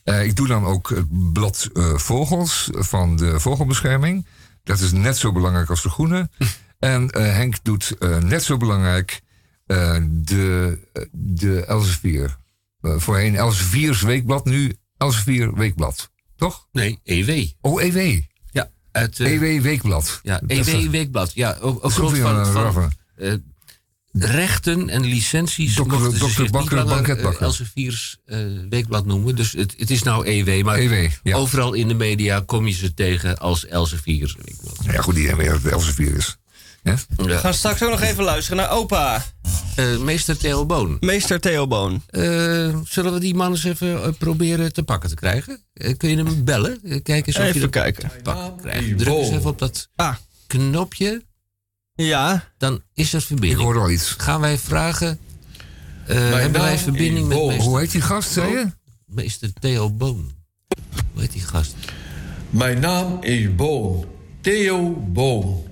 Eh, ik doe dan ook het blad Vogels van de Vogelbescherming. Dat is net zo belangrijk als de Groene. En Henk doet net zo belangrijk de, de Elsevier. Voorheen Elsevier's Weekblad, nu Elsevier Weekblad. Toch? Nee, EW. Oh, EW. Uit... eh, EW Weekblad. Ja, EW Weekblad. Ja, ook weer van, van raffe. eh, rechten en licenties Dokter- mochten ze dokter zich Bakker, niet langer eh, Elsevier's eh, Weekblad noemen. Dus het, het is nou EW, maar EW, ja. overal in de media kom je ze tegen als Elsevier's Weekblad. Ja, goed, iedereen weet dat het Elsevier is. Ja? We gaan straks ook nog even luisteren naar opa. Eh, meester Theo Boon. Meester Theo Boon. Eh, zullen we die man eens even eh, proberen te pakken te krijgen? Kun je hem bellen? Kijk eens of je Even hem kijken. te pakken krijgt. Druk eens even op dat Ah. knopje. Ja. Dan is er verbinding. Ik hoor al iets. Gaan wij vragen... eh, hebben wij verbinding met meester... Hoe heet die gast, zei je? Meester Theo Boon. Hoe heet die gast? Mijn naam is Boon. Theo Boon.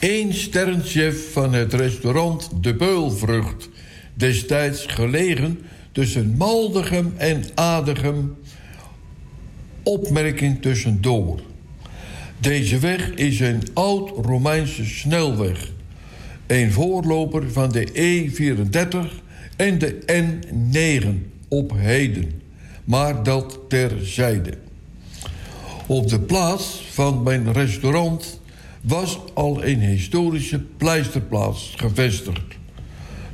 Eén sterrenchef van het restaurant De Beulvrucht. Destijds gelegen tussen Maldegem en Adegem. Opmerking tussendoor. Deze weg is een oud-Romeinse snelweg. Een voorloper van de E34 en de N9 op heden. Maar dat terzijde. Op de plaats van mijn restaurant was al een historische pleisterplaats gevestigd.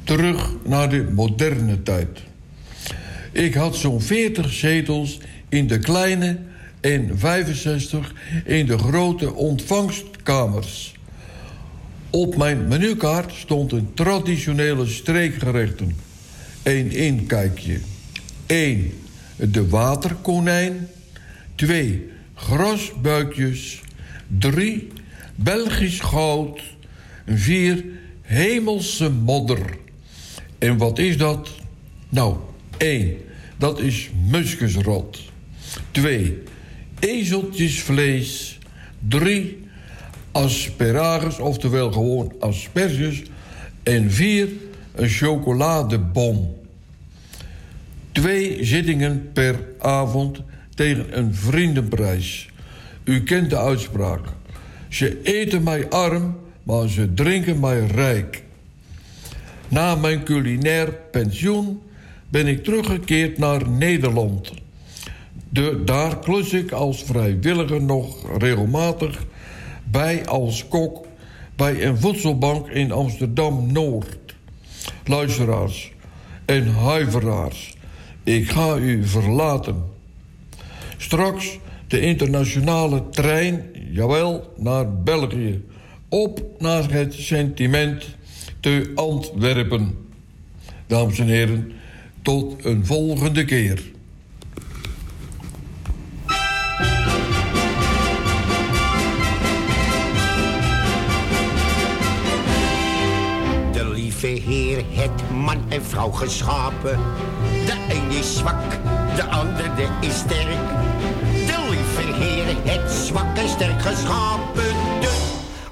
Terug naar de moderne tijd. Ik had zo'n 40 zetels in de kleine en 65 in de grote ontvangstkamers. Op mijn menukaart stond een traditionele streekgerechten. Een inkijkje. 1. De waterkonijn. 2. Grasbuikjes. 3. Belgisch goud. 4. Hemelse modder. En wat is dat? Nou, 1. Dat is muskusrot. 2. Ezeltjesvlees. 3. Asparagus, oftewel gewoon asperges. En 4. Een chocoladebom. Twee zittingen per avond tegen een vriendenprijs. U kent de uitspraak. Ze eten mij arm, maar ze drinken mij rijk. Na mijn culinair pensioen ben ik teruggekeerd naar Nederland. De, daar klus ik als vrijwilliger nog regelmatig bij als kok bij een voedselbank in Amsterdam-Noord. Luisteraars en huiveraars, ik ga u verlaten. Straks de internationale trein, jawel, naar België. Op naar het sentiment te Antwerpen. Dames en heren, tot een volgende keer. De lieve Heer het man en vrouw geschapen. De een is zwak, de ander is sterk. Het zwak en sterk geschapen. Dus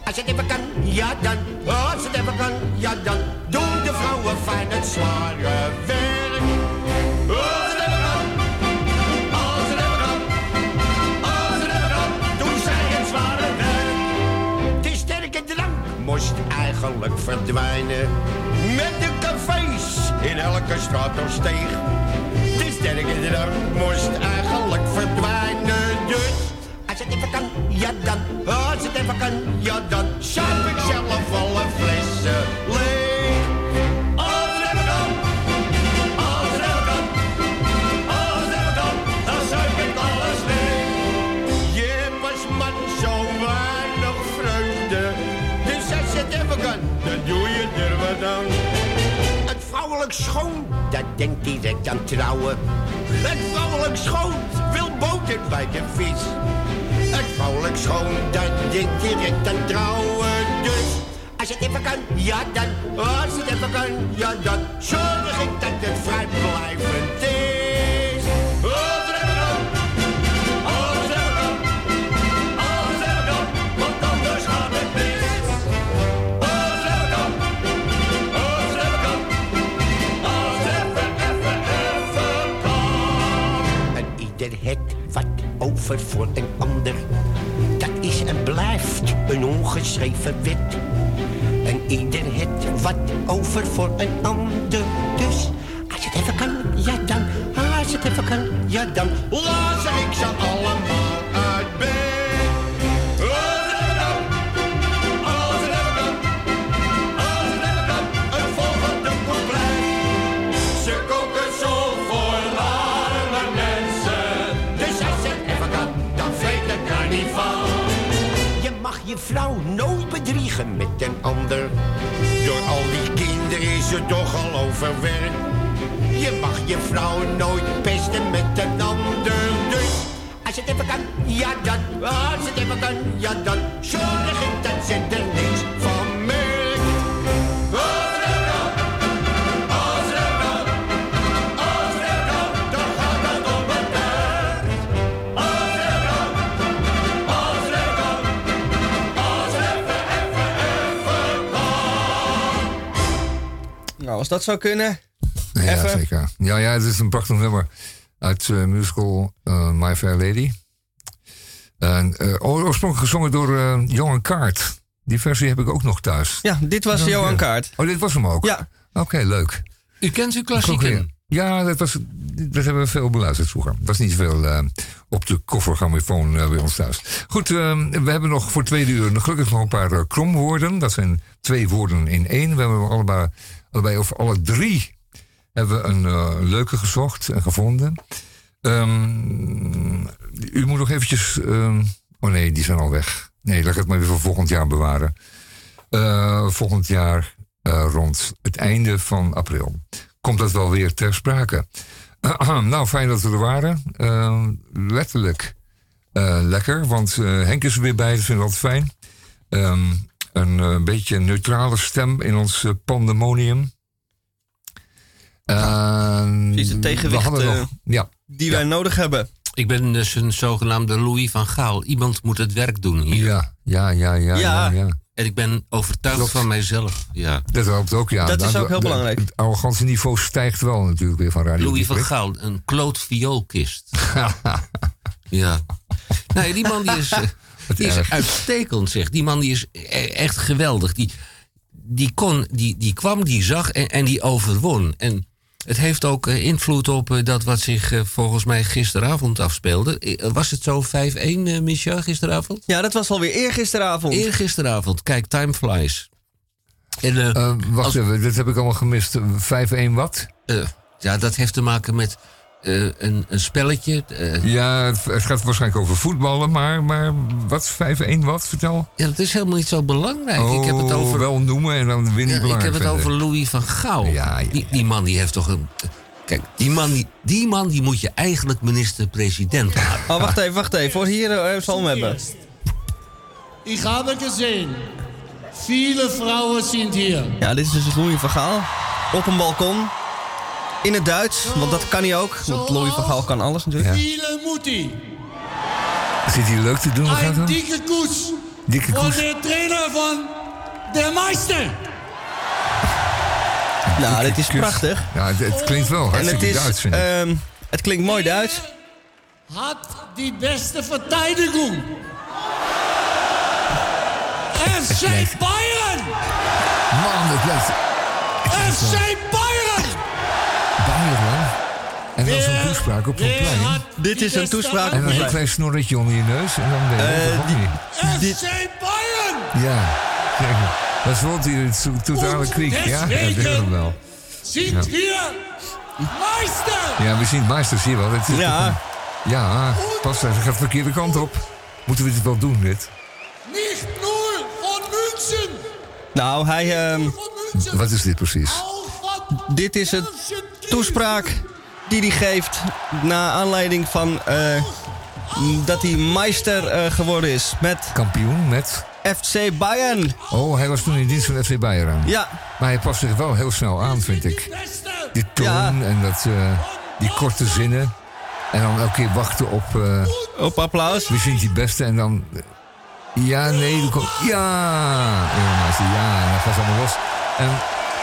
als het even kan, ja dan. Als het even kan, ja dan. Doen de vrouwen fijn het zware werk. Als het even kan, als het even kan. Als het even kan, doen zij het zware werk. De sterke drank moest eigenlijk verdwijnen. Met de cafés in elke straat of steeg. De sterke drank moest eigenlijk verdwijnen. Als het even kan, ja dan. Als het even kan, ja dan. Zuip ik zelf alle flessen leeg. Als het even kan, als het even kan. Als het even kan, dan zuip ik alles leeg. Je was man zo weinig vreugde. Dus als het even kan, dan doe je er wat aan. Het vrouwelijk schoon, dat denkt direct aan trouwen. Het vrouwelijk schoon wil boter bij de vis. Het vrouwelijk schoon, dat denkt direct aan trouwen. Dus als het even kan, ja dan. Als het even kan, ja dan. Zorg ik dat het vrijblijvend is. Voor een ander. Dat is en blijft een ongeschreven wet. En ieder het wat over voor een ander. Dus als het even kan, ja dan. Als het even kan, ja dan. Ze toch al overwerkt. Je mag je vrouw nooit pesten met een ander. Dus als het even kan, ja dan. Als het even kan, ja dan. Zorg ik dat ze er niks dat zou kunnen. Ja, Even. zeker. Ja, ja, het is een prachtig nummer uit eh musical eh, My Fair Lady. En, eh, oorspronkelijk gezongen door eh, Johan Kaart. Die versie heb ik ook nog thuis. Ja, dit was. Johan Kaart. Oh, dit was hem ook? Ja. Oké, leuk. U kent uw klassieken. Ja, dat, was, dat hebben we veel beluisterd vroeger. Dat was niet zoveel eh, op de koffergrammofoon eh bij ons thuis. Goed, eh, we hebben nog voor tweede uur gelukkig nog een paar kromwoorden. Dat zijn twee woorden in één. We hebben allebei, allebei of alle drie hebben we een eh, leuke gezocht en gevonden. Ehm, u moet nog eventjes... ehm, oh nee, die zijn al weg. Nee, laat ik het maar weer voor volgend jaar bewaren. Eh, volgend jaar eh, rond het einde van april komt dat wel weer ter sprake. nou, fijn dat we er waren. Eh, letterlijk lekker, want Henk is er weer bij, dat vind ik altijd fijn. Ehm, een eh, beetje neutrale stem in ons eh, pandemonium. Precies het we tegenwicht hadden eh, nog, ja, die wij nodig hebben. Ik ben dus een zogenaamde Louis van Gaal. Iemand moet het werk doen hier. Ja, ja, ja, ja. ja, ja. En ik ben overtuigd Klopt. van mijzelf. Ja. Dat helpt ook, ja. Dat is Nou, ook heel de- belangrijk. Het arrogantieniveau stijgt wel natuurlijk weer van Radio Louis van. Gaal, een kloot vioolkist. ja. Nee, die man die is, die is uitstekend, zeg. Die man die is e- echt geweldig. Die, die, kon, die, die kwam, die zag en, en die overwon. En het heeft ook eh, invloed op eh, dat wat zich eh, volgens mij gisteravond afspeelde. Was het zo 5-1, eh Micha, gisteravond? Ja, dat was alweer eergisteravond. Eergisteravond. Kijk, time flies. En, wacht als- even, dit heb ik allemaal gemist. 5-1 wat? eh, ja, dat heeft te maken met eh, een, een spelletje. eh, Ja, het, het gaat waarschijnlijk over voetballen, maar, maar wat? 5-1 wat? Vertel. ja, dat is helemaal niet zo belangrijk. Oh, ik heb het over wel noemen en dan weer niet Ja, ik heb het over Louis van Gaal. Die, die man die heeft toch een. Kijk, die man die, die, man, die moet je eigenlijk minister-president maken. Oh, wacht even, wacht even. Voor hier eh, zal hem hebben. Ich habe gesehen, viele Frauen sind hier. Ja, dit is dus Louis van Gaal. Op een balkon. In het Duits, want dat kan hij ook. Want Louis van Gaal kan alles natuurlijk. Viele Mutti. Zit hij leuk te doen? Wat gaat dan? dicke Kuss Dikke von koes. der Trainer von der Meister. Nou, dit is prachtig. Ja, het, het klinkt wel En het hartstikke is, Duits, vind ik. ehm, het klinkt mooi Duits. Hat die beste Verteidigung. FC Bayern! Man, het lijkt... FC! Bayern, En dan zo'n toespraak op zo'n plein. Dit is een toespraak En op dan een zo'n plein. klein snorretje onder je neus. En dan ben je Eh, uh, die- FC Bayern! Ja. Kijk, dat wordt hier het to- totale kriek. Ja, dat denk ik wel. Ja. hier Meister! Ja, we zien het meester, zie je wel. Het is Ja. een- ja, pas, hij gaat de verkeerde kant op. Moeten we dit wel doen, dit? Nicht nur von München! Nou, hij... ehm, Wat is dit precies? dit is een toespraak die hij geeft... na aanleiding van... eh, dat hij meister eh, geworden is met Kampioen met... FC Bayern. Oh, hij was toen in dienst van FC Bayern. Ja. Maar hij past zich wel heel snel aan, vind ik. Die toon en dat, eh, die korte zinnen. En dan elke keer wachten op... op applaus. Wie vindt die beste? En dan... Ja, nee, komt... Ja! Euromeister, ja. En dan gaat allemaal los. En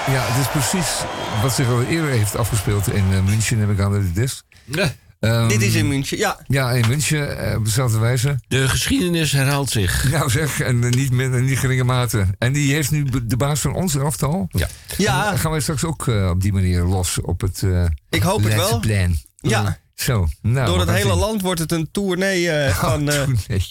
ja, het is precies wat zich al eerder heeft afgespeeld in eh, München, heb ik aan de dis. Ehm, Dit is in München, ja. Ja, in München, eh, op dezelfde wijze. De geschiedenis herhaalt zich. Nou zeg, en eh, niet minder, niet geringe mate. En die heeft nu de baas van ons elftal. Ja. Ja. En gaan wij straks ook op die manier los op het Ik hoop het wel. Plan. Ja. Zo, nou. Door het hele zien. land wordt het een tournee eh, van... eh,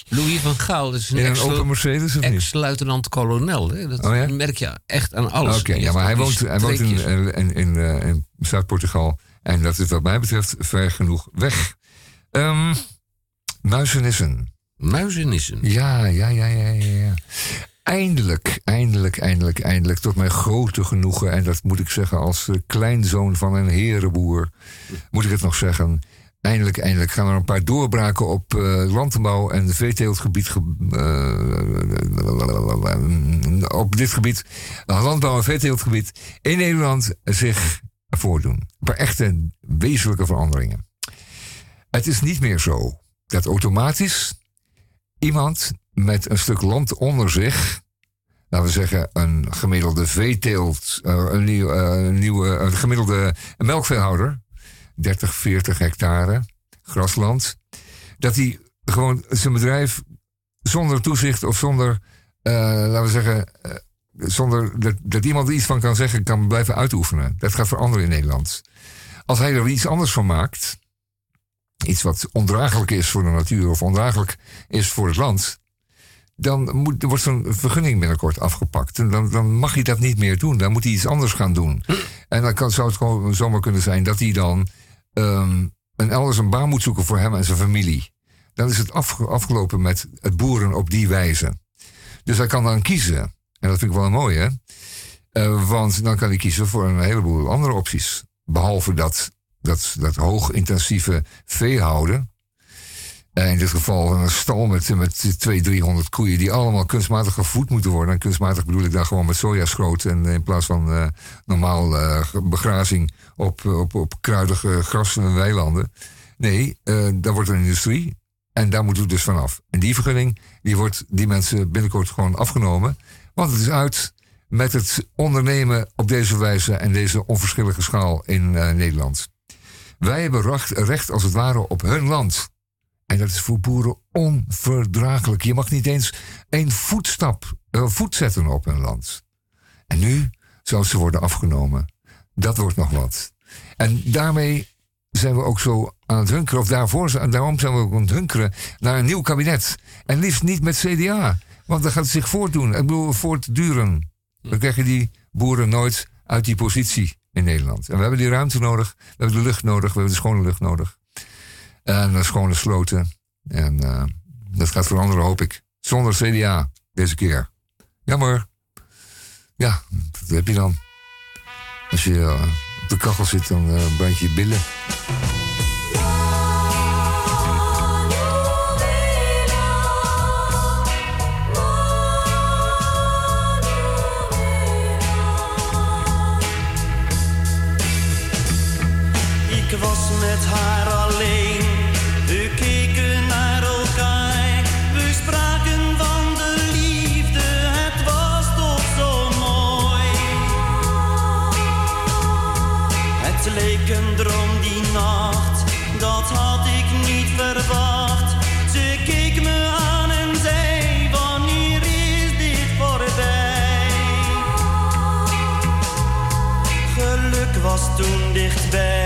Louis van Gaal is een, In een ex- open Mercedes of niet? ex-luitenant-kolonel. hè. Dat Oh ja? merk je echt aan alles. Oké, ja, maar hij woont, hij woont in, streekjes. in, in, eh, in Zuid-Portugal. En dat is wat mij betreft ver genoeg weg. Ehm muizenissen. Muizenissen? Ja, ja, ja, ja, ja, ja. Eindelijk, eindelijk, eindelijk, eindelijk. Tot mijn grote genoegen. En dat moet ik zeggen als eh, kleinzoon van een herenboer. Moet ik het nog zeggen. Eindelijk, eindelijk gaan er een paar doorbraken op eh, landbouw en veeteeltgebied. ge- eh, op dit gebied, landbouw en veeteeltgebied in Nederland zich voordoen. Een paar echte wezenlijke veranderingen. Het is niet meer zo dat automatisch iemand met een stuk land onder zich, laten we zeggen een gemiddelde veeteelt, eh, een, een nieuwe, een gemiddelde melkveehouder, 30, 40 hectare grasland, dat hij gewoon zijn bedrijf zonder toezicht of zonder, eh, laten we zeggen, eh, zonder dat, dat iemand er iets van kan zeggen, kan blijven uitoefenen. Dat gaat veranderen in Nederland. Als hij er iets anders van maakt, iets wat ondraaglijk is voor de natuur of ondraaglijk is voor het land, dan moet, wordt zo'n vergunning binnenkort afgepakt. En dan, dan mag hij dat niet meer doen. Dan moet hij iets anders gaan doen. En dan kan, zou het gewoon zomaar kunnen zijn dat hij dan ehm, een elders een baan moet zoeken voor hem en zijn familie. Dan is het afge- afgelopen met het boeren op die wijze. Dus hij kan dan kiezen. En dat vind ik wel mooi, hè? Eh, want dan kan hij kiezen voor een heleboel andere opties. Behalve dat, dat, dat hoogintensieve veehouden. Eh, in dit geval een stal met, met 200, 300 koeien die allemaal kunstmatig gevoed moeten worden. En kunstmatig bedoel ik dan gewoon met sojaschroot en in plaats van eh, normaal eh, begrazing op, op, op kruidige gras en weilanden. Nee, eh daar wordt een industrie en daar moeten we dus vanaf. En die vergunning die wordt die mensen binnenkort gewoon afgenomen. Want het is uit met het ondernemen op deze wijze en deze onverschillige schaal in eh, Nederland. Wij hebben recht, recht als het ware op hun land. En dat is voor boeren onverdraaglijk. Je mag niet eens één voetstap, eh, voet zetten op hun land. En nu zou ze worden afgenomen. Dat wordt nog wat. En daarmee zijn we ook zo aan het hunkeren, of daarvoor, daarom zijn we ook aan het hunkeren naar een nieuw kabinet. En liefst niet met CDA, want dan gaat het zich voortdoen. Ik bedoel, voortduren. Dan krijgen die boeren nooit uit die positie in Nederland. En we hebben die ruimte nodig, we hebben de lucht nodig, we hebben de schone lucht nodig. En de schone sloten. En eh, dat gaat veranderen, hoop ik. Zonder CDA, deze keer. Jammer. Ja, dat heb je dan. Als je eh, op de kachel zit, dan eh, brand je billen. Ik was met haar toen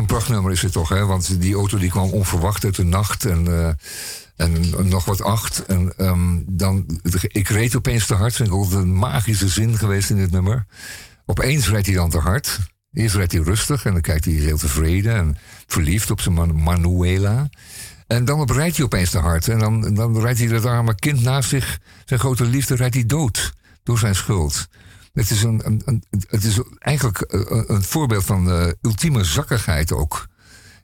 een prachtnummer is het toch, hè? Want die auto die kwam onverwacht uit de nacht en, eh, en nog wat acht. En ehm, dan, ik reed opeens te hard. Vind ik altijd een magische zin geweest in dit nummer. Opeens rijdt hij dan te hard. Eerst rijdt hij rustig en dan kijkt hij heel tevreden en verliefd op zijn Man- Manuela. En dan rijdt hij opeens te hard. En dan, dan rijdt hij dat arme kind naast zich, zijn grote liefde, rijdt hij dood. Door zijn schuld. Het is, een, een, een- het is eigenlijk eh, een, een voorbeeld van eh, ultieme zakkigheid ook.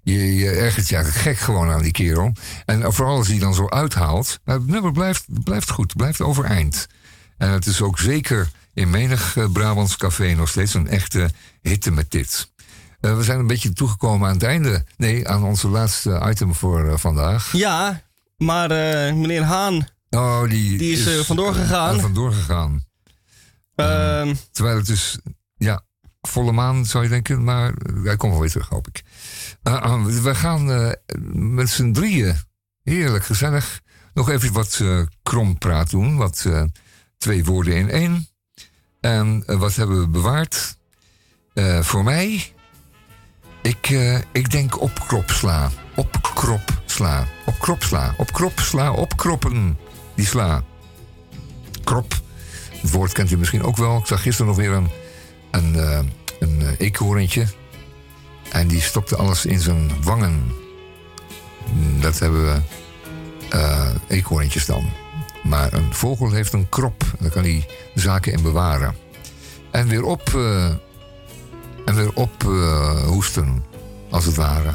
Je, je ergert je eigenlijk gek gewoon aan die kerel. En vooral als hij dan zo uithaalt. Maar het nummer blijft, blijft goed, blijft overeind. En het is ook zeker in menig eh, Brabants café nog steeds een echte hitte met dit. Eh, we zijn een beetje toegekomen aan het einde. Nee, aan onze laatste item voor eh, vandaag. Ja, maar eh, meneer Haan, Oh, die, Die is, eh, vandoor gegaan. eh, vandoor gegaan. Ehm, Terwijl het dus, ja, volle maan zou je denken, maar hij komt wel weer terug, hoop ik. Eh, eh, we gaan eh, met z'n drieën, heerlijk gezellig, nog even wat eh krompraat doen. Wat twee woorden in één. En wat hebben we bewaard? Voor mij, ik, ik denk opkropsla. Opkropsla. kropsla. Op kropsla. Op kropsla. Op kroppen. Die sla. Krop. Het woord kent u misschien ook wel. Ik zag gisteren nog weer een, een, eh, een eh, eekhoorntje. En die stopte alles in zijn wangen. Mm, Dat hebben we eh eekhoorntjes dan. Maar een vogel heeft een krop. Daar kan hij zaken in bewaren. En weer op, eh, en weer op eh, hoesten, als het ware.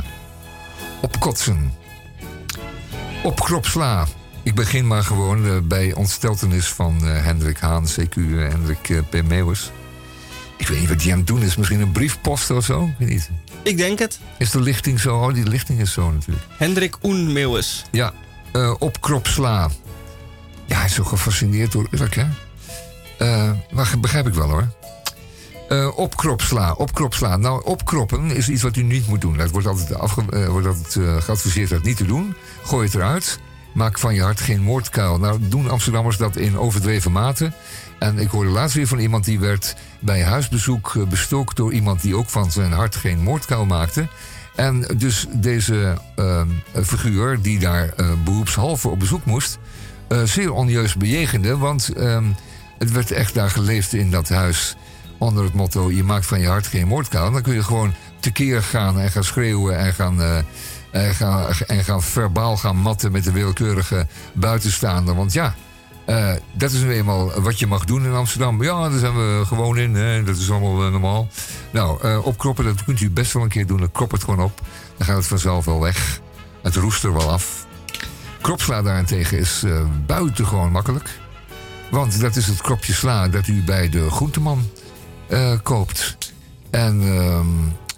Opkotsen. Op kropsla. Ik begin maar gewoon eh, bij ontsteltenis van eh, Hendrik Haan, CQ eh, Hendrik P. Meeuwis. Ik weet niet wat die aan het doen is. Misschien een briefpost of zo? Ik weet niet. Ik denk het. Is de lichting zo? Oh, die lichting is zo natuurlijk. Hendrik Oen. Ja, eh, op kropsla. Ja, hij is zo gefascineerd door Urk, hè? Maar begrijp ik wel, hoor. Eh, opkropsla, opkropsla. Nou, opkroppen is iets wat u niet moet doen. Dat wordt altijd, afge, wordt altijd geadviseerd dat niet te doen. Gooi het eruit. Maak van je hart geen moordkuil. Nou, doen Amsterdammers dat in overdreven mate. En ik hoorde laatst weer van iemand die werd bij huisbezoek eh, bestookt door iemand die ook van zijn hart geen moordkuil maakte. En dus deze eh, figuur, die daar eh, beroepshalve op bezoek moest, eh, zeer onjuist bejegende. Want ehm, het werd echt daar geleefd in dat huis onder het motto: je maakt van je hart geen moordkuil. Dan kun je gewoon tekeer gaan en gaan schreeuwen en gaan, en gaan, verbaal gaan matten met de willekeurige buitenstaander. Want ja. eh, dat is nu eenmaal wat je mag doen in Amsterdam. Ja, daar zijn we gewoon in. Hè. Dat is allemaal eh, normaal. Nou, eh, opkroppen, dat kunt u best wel een keer doen. Dan krop het gewoon op. Dan gaat het vanzelf wel weg. Het roest er wel af. Kropsla daarentegen is buitengewoon makkelijk. Want dat is het kropje sla dat u bij de groenteman koopt. En, ehm,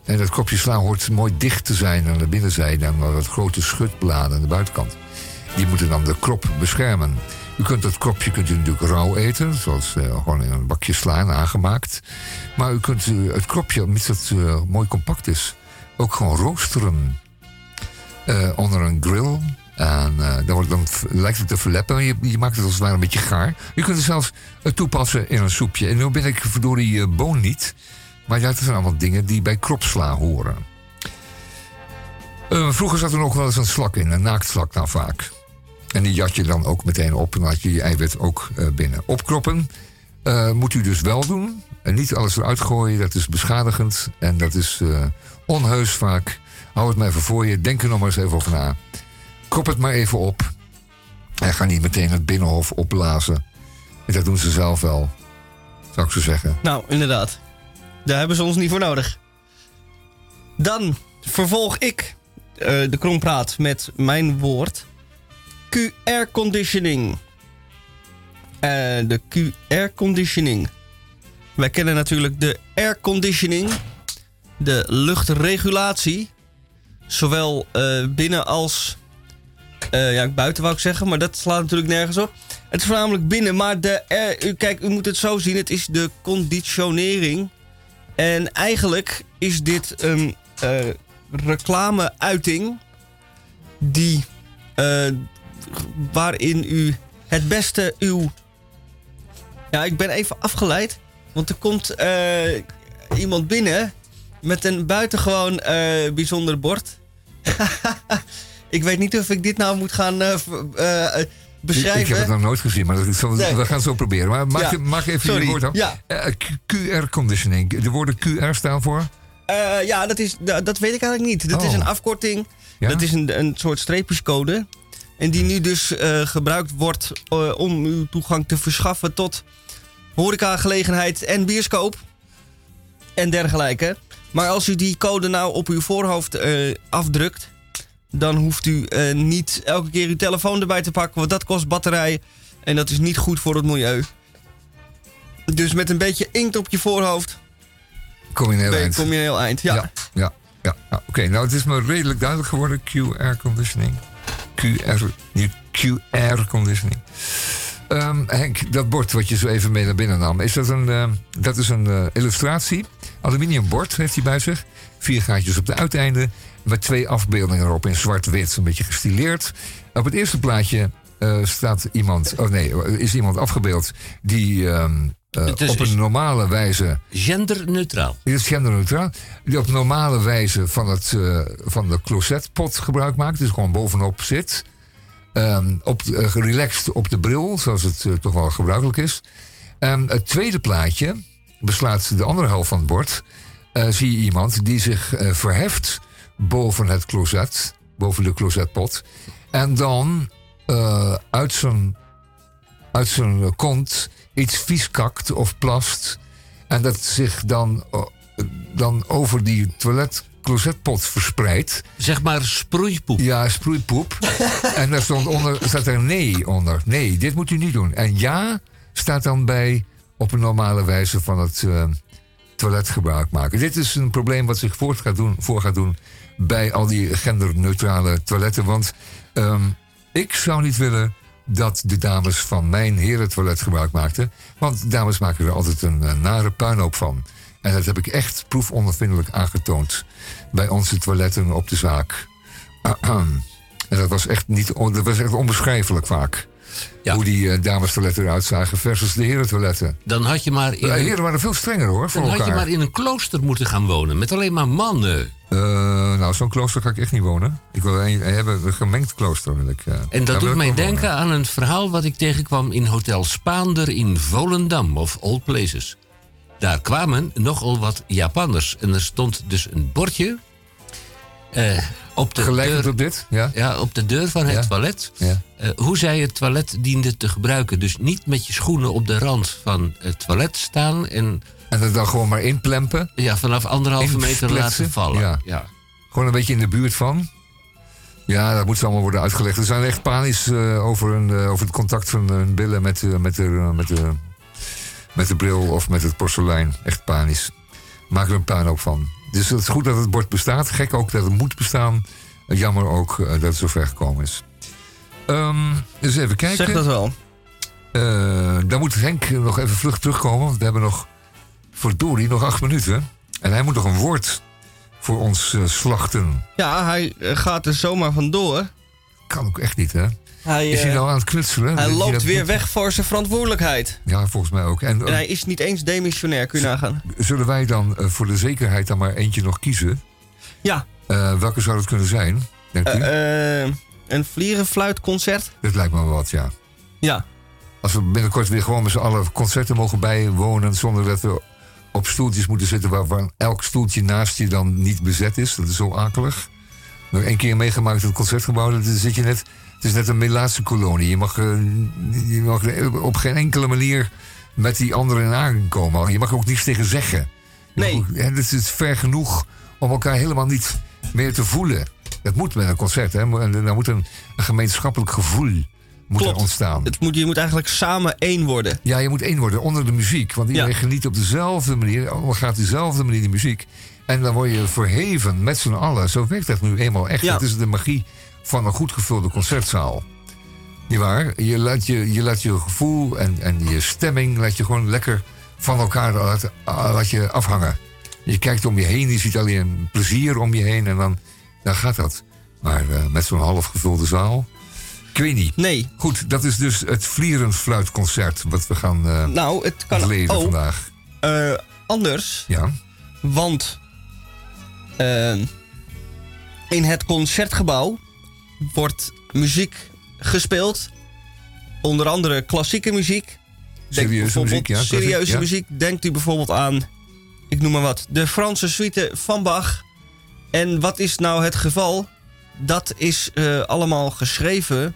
en dat kropje sla hoort mooi dicht te zijn aan de binnenzijde. En wat grote schutbladen aan de buitenkant. Die moeten dan de krop beschermen. U kunt dat kropje kunt u natuurlijk rauw eten, zoals eh, gewoon in een bakje sla aangemaakt. Maar u kunt eh, het kropje, mits het eh, mooi compact is, ook gewoon roosteren. Onder een grill. En dan, wordt, dan lijkt het te verleppen. Je, maakt het als het ware een beetje gaar. Je kunt het zelfs toepassen in een soepje. En nu ben ik verdorie boon niet. Maar ja, dat zijn allemaal dingen die bij kropsla horen. Eh, vroeger zat er nog wel eens een slak in, een naaktslak nou vaak. En die jat je dan ook meteen op en dan had je je eiwit ook eh, binnen. Opkroppen eh, moet u dus wel doen. En niet alles eruit gooien, dat is beschadigend. En dat is onheus vaak. Hou het maar even voor je, denk er nog maar eens even over na. Krop het maar even op. En ga niet meteen het binnenhof opblazen. En dat doen ze zelf wel, zou ik zo zeggen. Nou, inderdaad. Daar hebben ze ons niet voor nodig. Dan vervolg ik eh, de krompraat met mijn woord. QR conditioning. Eh, de QR conditioning. Wij kennen natuurlijk de air conditioning. De luchtregulatie. Zowel eh, binnen als ja, buiten wou ik zeggen, maar dat slaat natuurlijk nergens op. Het is voornamelijk binnen, maar de u, kijk, u moet het zo zien. Het is de conditionering. En eigenlijk is dit een eh, reclame-uiting die eh, waarin u het beste uw. Ja, ik ben even afgeleid, want er komt eh, iemand binnen met een buitengewoon bijzonder bord. ik weet niet of ik dit nou moet gaan beschrijven. Ik heb het nog nooit gezien, maar dat Nee. we gaan het zo proberen. Maar maak, Ja, maak even sorry. je woord. Ja. Eh, QR-conditioning. De woorden QR staan voor? Eh, ja, dat, is, da- dat weet ik eigenlijk niet. Dat Oh. is een afkorting. Ja? Dat is een, een soort streepjescode. En die nu dus eh, gebruikt wordt om uw toegang te verschaffen tot horecagelegenheid en bioscoop. En dergelijke. Maar als u die code nou op uw voorhoofd afdrukt... dan hoeft u eh, niet elke keer uw telefoon erbij te pakken... want dat kost batterij en dat is niet goed voor het milieu. Dus met een beetje inkt op je voorhoofd... Kom je een heel eind. kom je een heel eind. Ja. Ja, ja, ja. ja. Oké, nou het is me redelijk duidelijk geworden. QR-conditioning. QR, niet QR-conditioning. Ehm, Henk, dat bord wat je zo even mee naar binnen nam, is dat een, ehm, dat is een eh, illustratie. Aluminium bord heeft hij bij zich. Vier gaatjes op de uiteinden. Met twee afbeeldingen erop in zwart-wit. Een beetje gestileerd. Op het eerste plaatje eh, staat iemand, oh nee, is iemand afgebeeld die, ehm, eh, op een normale wijze. Genderneutraal. Dit is genderneutraal. Die op normale wijze van, het, eh, van de closetpot gebruik maakt. Dus gewoon bovenop zit. Ehm, op, relaxed op de bril, zoals het toch wel gebruikelijk is. En het tweede plaatje beslaat de andere helft van het bord. Eh, zie je iemand die zich eh, verheft boven het closet, boven de closetpot. En dan eh, uit zijn uit zijn kont iets vies kakt of plast. En dat zich dan, dan over die toilet closetpot verspreidt. Zeg maar sproeipoep. Ja, sproeipoep. en daar stond onder, staat er nee onder. Nee, dit moet u niet doen. En ja staat dan bij op een normale wijze van het eh, toilet gebruik maken. Dit is een probleem wat zich voort gaat doen, voor gaat doen bij al die genderneutrale toiletten. Want ehm, ik zou niet willen dat de dames van mijn herentoilet gebruik maakten. Want dames maken er altijd een, nare puinhoop van. En dat heb ik echt proefondervindelijk aangetoond bij onze toiletten op de zaak. En dat was echt, niet, dat was echt onbeschrijfelijk vaak. Hoe die eh, dames toiletten eruit zagen versus de heren toiletten. Dan had je maar in, De heren waren veel strenger hoor, voor dan had je maar in een klooster moeten gaan wonen. Met alleen maar mannen. Eh, nou, zo'n klooster ga ik echt niet wonen. Ik wil een, hebben een gemengd klooster. Wil ik, eh. En dat doet mij denken wonen. aan een verhaal wat ik tegenkwam in Hotel Spaander in Volendam of Old Places. Daar kwamen nogal wat Japanners en er stond dus een bordje eh, op, de Gelijkend deur, op dit, ja? op de deur van het Ja. toilet. Ja. eh, hoe zij het toilet diende te gebruiken. Dus niet met je schoenen op de rand van het toilet staan en En het dan gewoon maar inplempen. ja, vanaf anderhalve meter laten vallen. Ja. Ja. Gewoon een beetje in de buurt van. Ja, dat moet allemaal worden uitgelegd. Ze zijn echt panisch eh, over, een, eh, over het contact van hun billen met, met, de, met, de, met de bril of met het porselein. Echt panisch. Maak er een puinhoop van. Dus het is goed dat het bord bestaat. Gek ook dat het moet bestaan. Eh, Jammer ook eh, dat het zo ver gekomen is. Ehm dus even kijken. Zeg dat wel. Eh, dan moet Henk nog even vlug terugkomen. Want we hebben nog voor Dori nog acht minuten. En hij moet nog een woord voor ons slachten. Ja, hij gaat er zomaar vandoor. Kan ook echt niet, hè? Hij, is hij eh, nou aan het knutselen? Hij loopt dat weer weg voor zijn verantwoordelijkheid. Ja, volgens mij ook. En, En hij is niet eens demissionair, kun je nagaan. zullen wij dan eh, voor de zekerheid dan maar eentje nog kiezen? Ja. Eh, welke zou dat kunnen zijn, denkt u? Een vlierenfluitconcert? Dat lijkt me wel wat, ja. Ja. Als we binnenkort weer gewoon met z'n allen concerten mogen bijwonen... zonder dat we op stoeltjes moeten zitten... waarvan elk stoeltje naast je dan niet bezet is. Dat is zo akelig. Nog één keer meegemaakt in het concertgebouw. Dan zit je net, het is net een Melaatse kolonie. Je mag, eh, je mag op geen enkele manier met die anderen in aankomen. Je mag ook niets tegen zeggen. Nee. Het is ver genoeg om elkaar helemaal niet meer te voelen. Dat moet met een concert. Hè? En Er moet een, een gemeenschappelijk gevoel moet er Klopt. ontstaan. Het moet, je moet eigenlijk samen één worden. Ja, je moet één worden onder de muziek. Want iedereen geniet op dezelfde manier. Allemaal gaat dezelfde manier de muziek. En dan word je verheven met z'n allen. Zo werkt dat nu eenmaal echt. Ja. Dat is de magie van een goed gevulde concertzaal. Niet waar? Je laat je, je, laat je gevoel en, en je stemming laat je gewoon lekker van elkaar laat, laat je afhangen. Je kijkt om je heen, je ziet alleen plezier om je heen en dan, dan gaat dat. Maar eh, met zo'n half gevulde zaal, ik weet niet. Nee. Goed, dat is dus het Vlierenfluitconcert wat we gaan eh Nou, het kan vandaag. eh, anders. Ja. Want in het concertgebouw wordt muziek gespeeld. Onder andere klassieke muziek. Denk Serieuze muziek, ja, klassiek, Serieuze ja. muziek. Denkt u bijvoorbeeld aan, ik noem maar wat, de Franse suite van Bach. En wat is nou het geval? Dat is eh, allemaal geschreven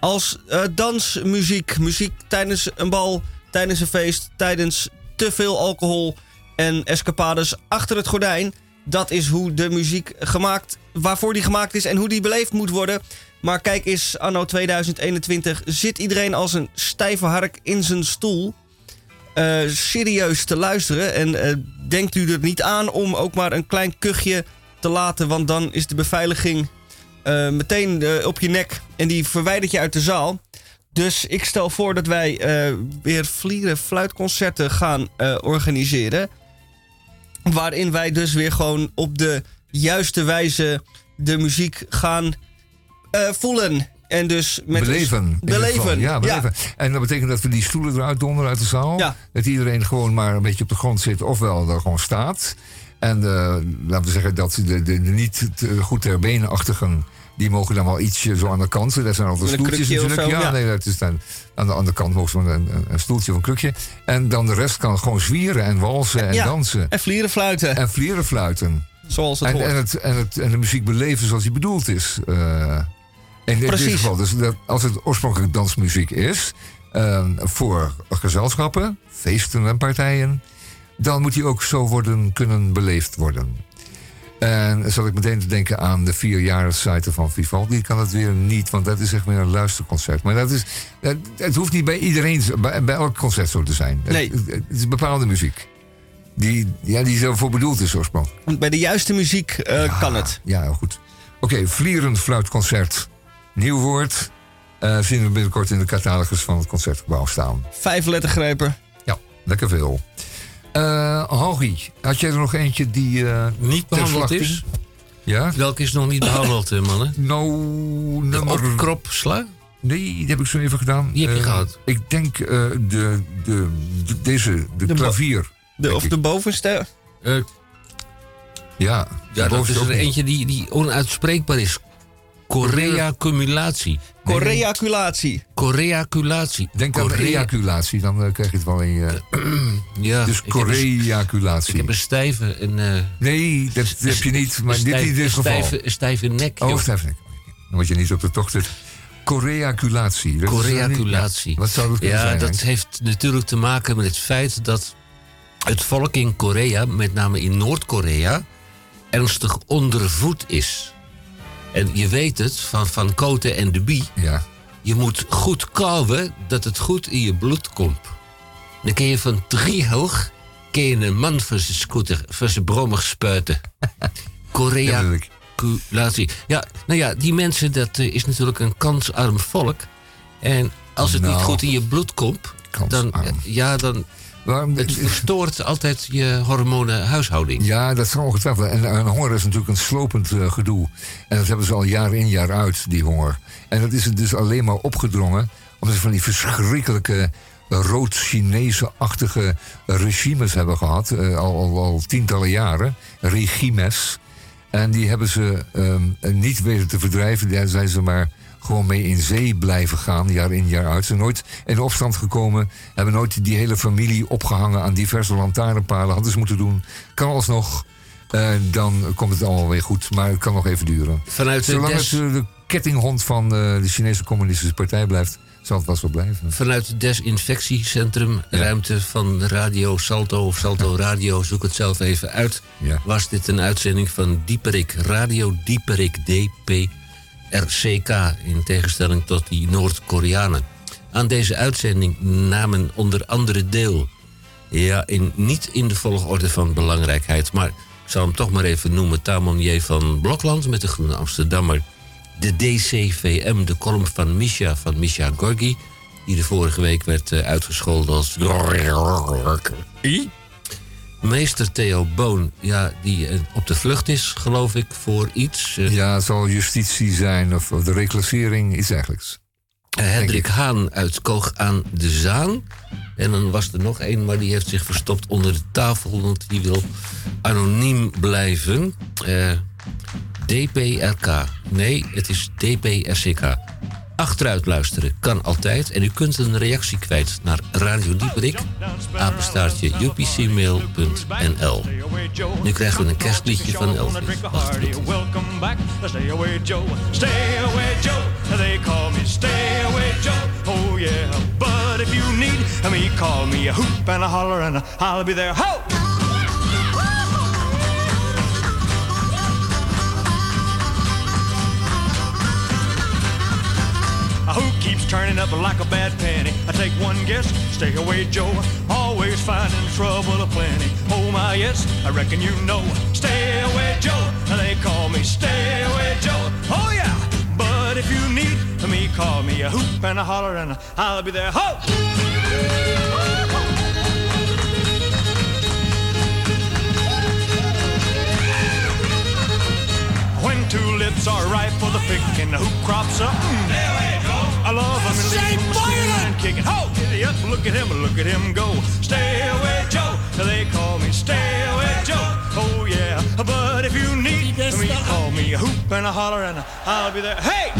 als eh, dansmuziek. Muziek tijdens een bal, tijdens een feest, tijdens te veel alcohol en escapades achter het gordijn. Dat is hoe de muziek gemaakt, waarvoor die gemaakt is en hoe die beleefd moet worden. Maar kijk eens, anno 2021 zit iedereen als een stijve hark in zijn stoel. eh, serieus te luisteren. En eh, denkt u er niet aan om ook maar een klein kuchje te laten. Want dan is de beveiliging eh, meteen op je nek. En die verwijdert je uit de zaal. Dus ik stel voor dat wij weer vlieren fluitconcerten gaan organiseren. Waarin wij dus weer gewoon op de juiste wijze de muziek gaan eh, voelen. En dus met beleven. beleven. Ja, beleven. En dat betekent dat we die stoelen eruit donderen uit de zaal. Dat iedereen gewoon maar een beetje op de grond zit, ofwel er gewoon staat. En eh, laten we zeggen dat de, de, de niet te goed ter benenachtigen, die mogen dan wel ietsje zo aan de kant. Dat zijn altijd stoeltjes natuurlijk. zo, ja, ja. nee, dat is dan, aan de andere kant mogen ze een, stoeltje of een krukje. En dan de rest kan gewoon zwieren en walsen en Ja, dansen. En vlieren fluiten. En vlieren fluiten. Zoals het en, hoort. en, het, en, het, en de muziek beleven zoals die bedoeld is. Eh, in dit Precies. geval, dus dat, als het oorspronkelijk dansmuziek is, eh, voor gezelschappen, feesten en partijen, dan moet die ook zo worden, kunnen beleefd worden. En dan zat ik meteen te denken aan de vierjarigssite van Vivaldi. kan het weer niet, want dat is echt meer een luisterconcert. Maar dat is, het, het hoeft niet bij iedereen, bij, bij elk concert zo te zijn. Nee. Het, het is bepaalde muziek. Die, ja, die ervoor bedoeld is oorspronkelijk. Bij de juiste muziek eh, kan het. Ja, goed. Oké, vlierend fluitconcert. Nieuw woord. Eh zien we binnenkort in de catalogus van het concertgebouw staan. Vijf lettergrepen. Ja, lekker veel. Eh Henri, had jij er nog eentje die eh Niet behandeld is? Ja? Welke is nog niet behandeld, eh, mannen? Nou, nummer... opkropsla? Nee, die heb ik zo even gedaan. Die heb je Eh, gehad. Ik denk eh, de, de, de- deze, de, klavier. De, of ik. de bovenste. Eh, Ja, ja, dat bovenste is er eentje die, die onuitspreekbaar is. Choreacumulatie. Correaculatie. Choreaculatie. Denk aan ejaculatie, dan eh, krijg je het wel in je... Ja, dus choreaculatie. Ik heb een stijve... Een, eh, Nee, dat heb je niet, maar een dit stijf- in dit een geval. Stijve, een stijve nek. Oh, joh. stijf nek. Dan word je niet op de tocht zit. Dat is, eh, Choreaculatie. niet- Wat zou dat kunnen ja, zijn? dat Henk? heeft natuurlijk te maken met het feit dat het volk in Korea, met name in Noord-Korea, ernstig ondervoed is. En je weet het van Van Koten en de Bie. Ja. Je moet goed kauwen dat het goed in je bloed komt. Dan kun je van drie hoog kun je een man van zijn scooter, van zijn brommig spuiten. Koreaculatie. Ja, nou ja, die mensen, dat eh, is natuurlijk een kansarm volk. En als het Nou, niet goed in je bloed komt, dan, eh, ja, dan het verstoort altijd je hormonenhuishouding. Ja, dat is ongetwijfeld. En, en honger is natuurlijk een slopend eh, gedoe. En dat hebben ze al jaar in, jaar uit, die honger. En dat is het dus alleen maar opgedrongen... omdat ze van die verschrikkelijke rood-Chinese-achtige regimes hebben gehad. eh, al, al, al tientallen jaren. Regimes. En die hebben ze ehm, niet weten te verdrijven. Daar zijn ze maar gewoon mee in zee blijven gaan, jaar in, jaar uit. Ze zijn nooit in opstand gekomen. Hebben nooit die hele familie opgehangen aan diverse lantaarnpalen. Hadden ze moeten doen. Kan alsnog. Eh, dan komt het allemaal weer goed. Maar het kan nog even duren. Vanuit de Zolang des- het eh, de kettinghond van eh, de Chinese Communistische Partij blijft, zal het wel zo blijven. Vanuit het desinfectiecentrum, ruimte van Radio Salto of Salto Radio, zoek het zelf even uit. Was dit een uitzending van Dieperik, Radio Dieperik DPRCK, in tegenstelling tot die Noord-Koreanen. Aan deze uitzending namen onder andere deel, ja, in, niet in de volgorde van belangrijkheid, maar ik zal hem toch maar even noemen, Tamon van Blokland met de Groene Amsterdammer. De DCVM, de column van Misha, van Misha Gorgi, die de vorige week werd eh, uitgescholden als. Meester Theo Boon, ja, die eh, op de vlucht is, geloof ik, voor iets. eh, Ja, het zal justitie zijn of, de reclassering, iets dergelijks. Eh, Hendrik Haan uit Koog aan de Zaan. En dan was er nog één, maar die heeft zich verstopt onder de tafel, want die wil anoniem blijven. DPRK. Nee, het is DPRCK. Achteruit luisteren kan altijd. En u kunt een reactie kwijt naar Radio Dieperik, apenstaartje upcmail.nl. Nu krijgen we een kerstliedje van Elvis. Back, stay away Joe, stay away Joe. They call me stay away Joe. Oh yeah, but if you need me, call me a hoop and a holler and I'll be there. Ho! Who keeps turning up like a bad penny? I take one guess, stay away, Joe. Always finding trouble aplenty. Oh my yes, I reckon you know. Stay away, Joe. They call me Stay away, Joe. Oh yeah, but if you need me, call me a hoop and a holler and I'll be there. Ho! When two lips are ripe for the picking. Who crops up? Mm. I love him and leave him screaming and kicking. Ho! Giddy look at him, look at him go. Stay away, Joe. They call me Stay away, Joe. Oh yeah, but if you need me, call me a hoop and a holler and a, I'll be there. Hey!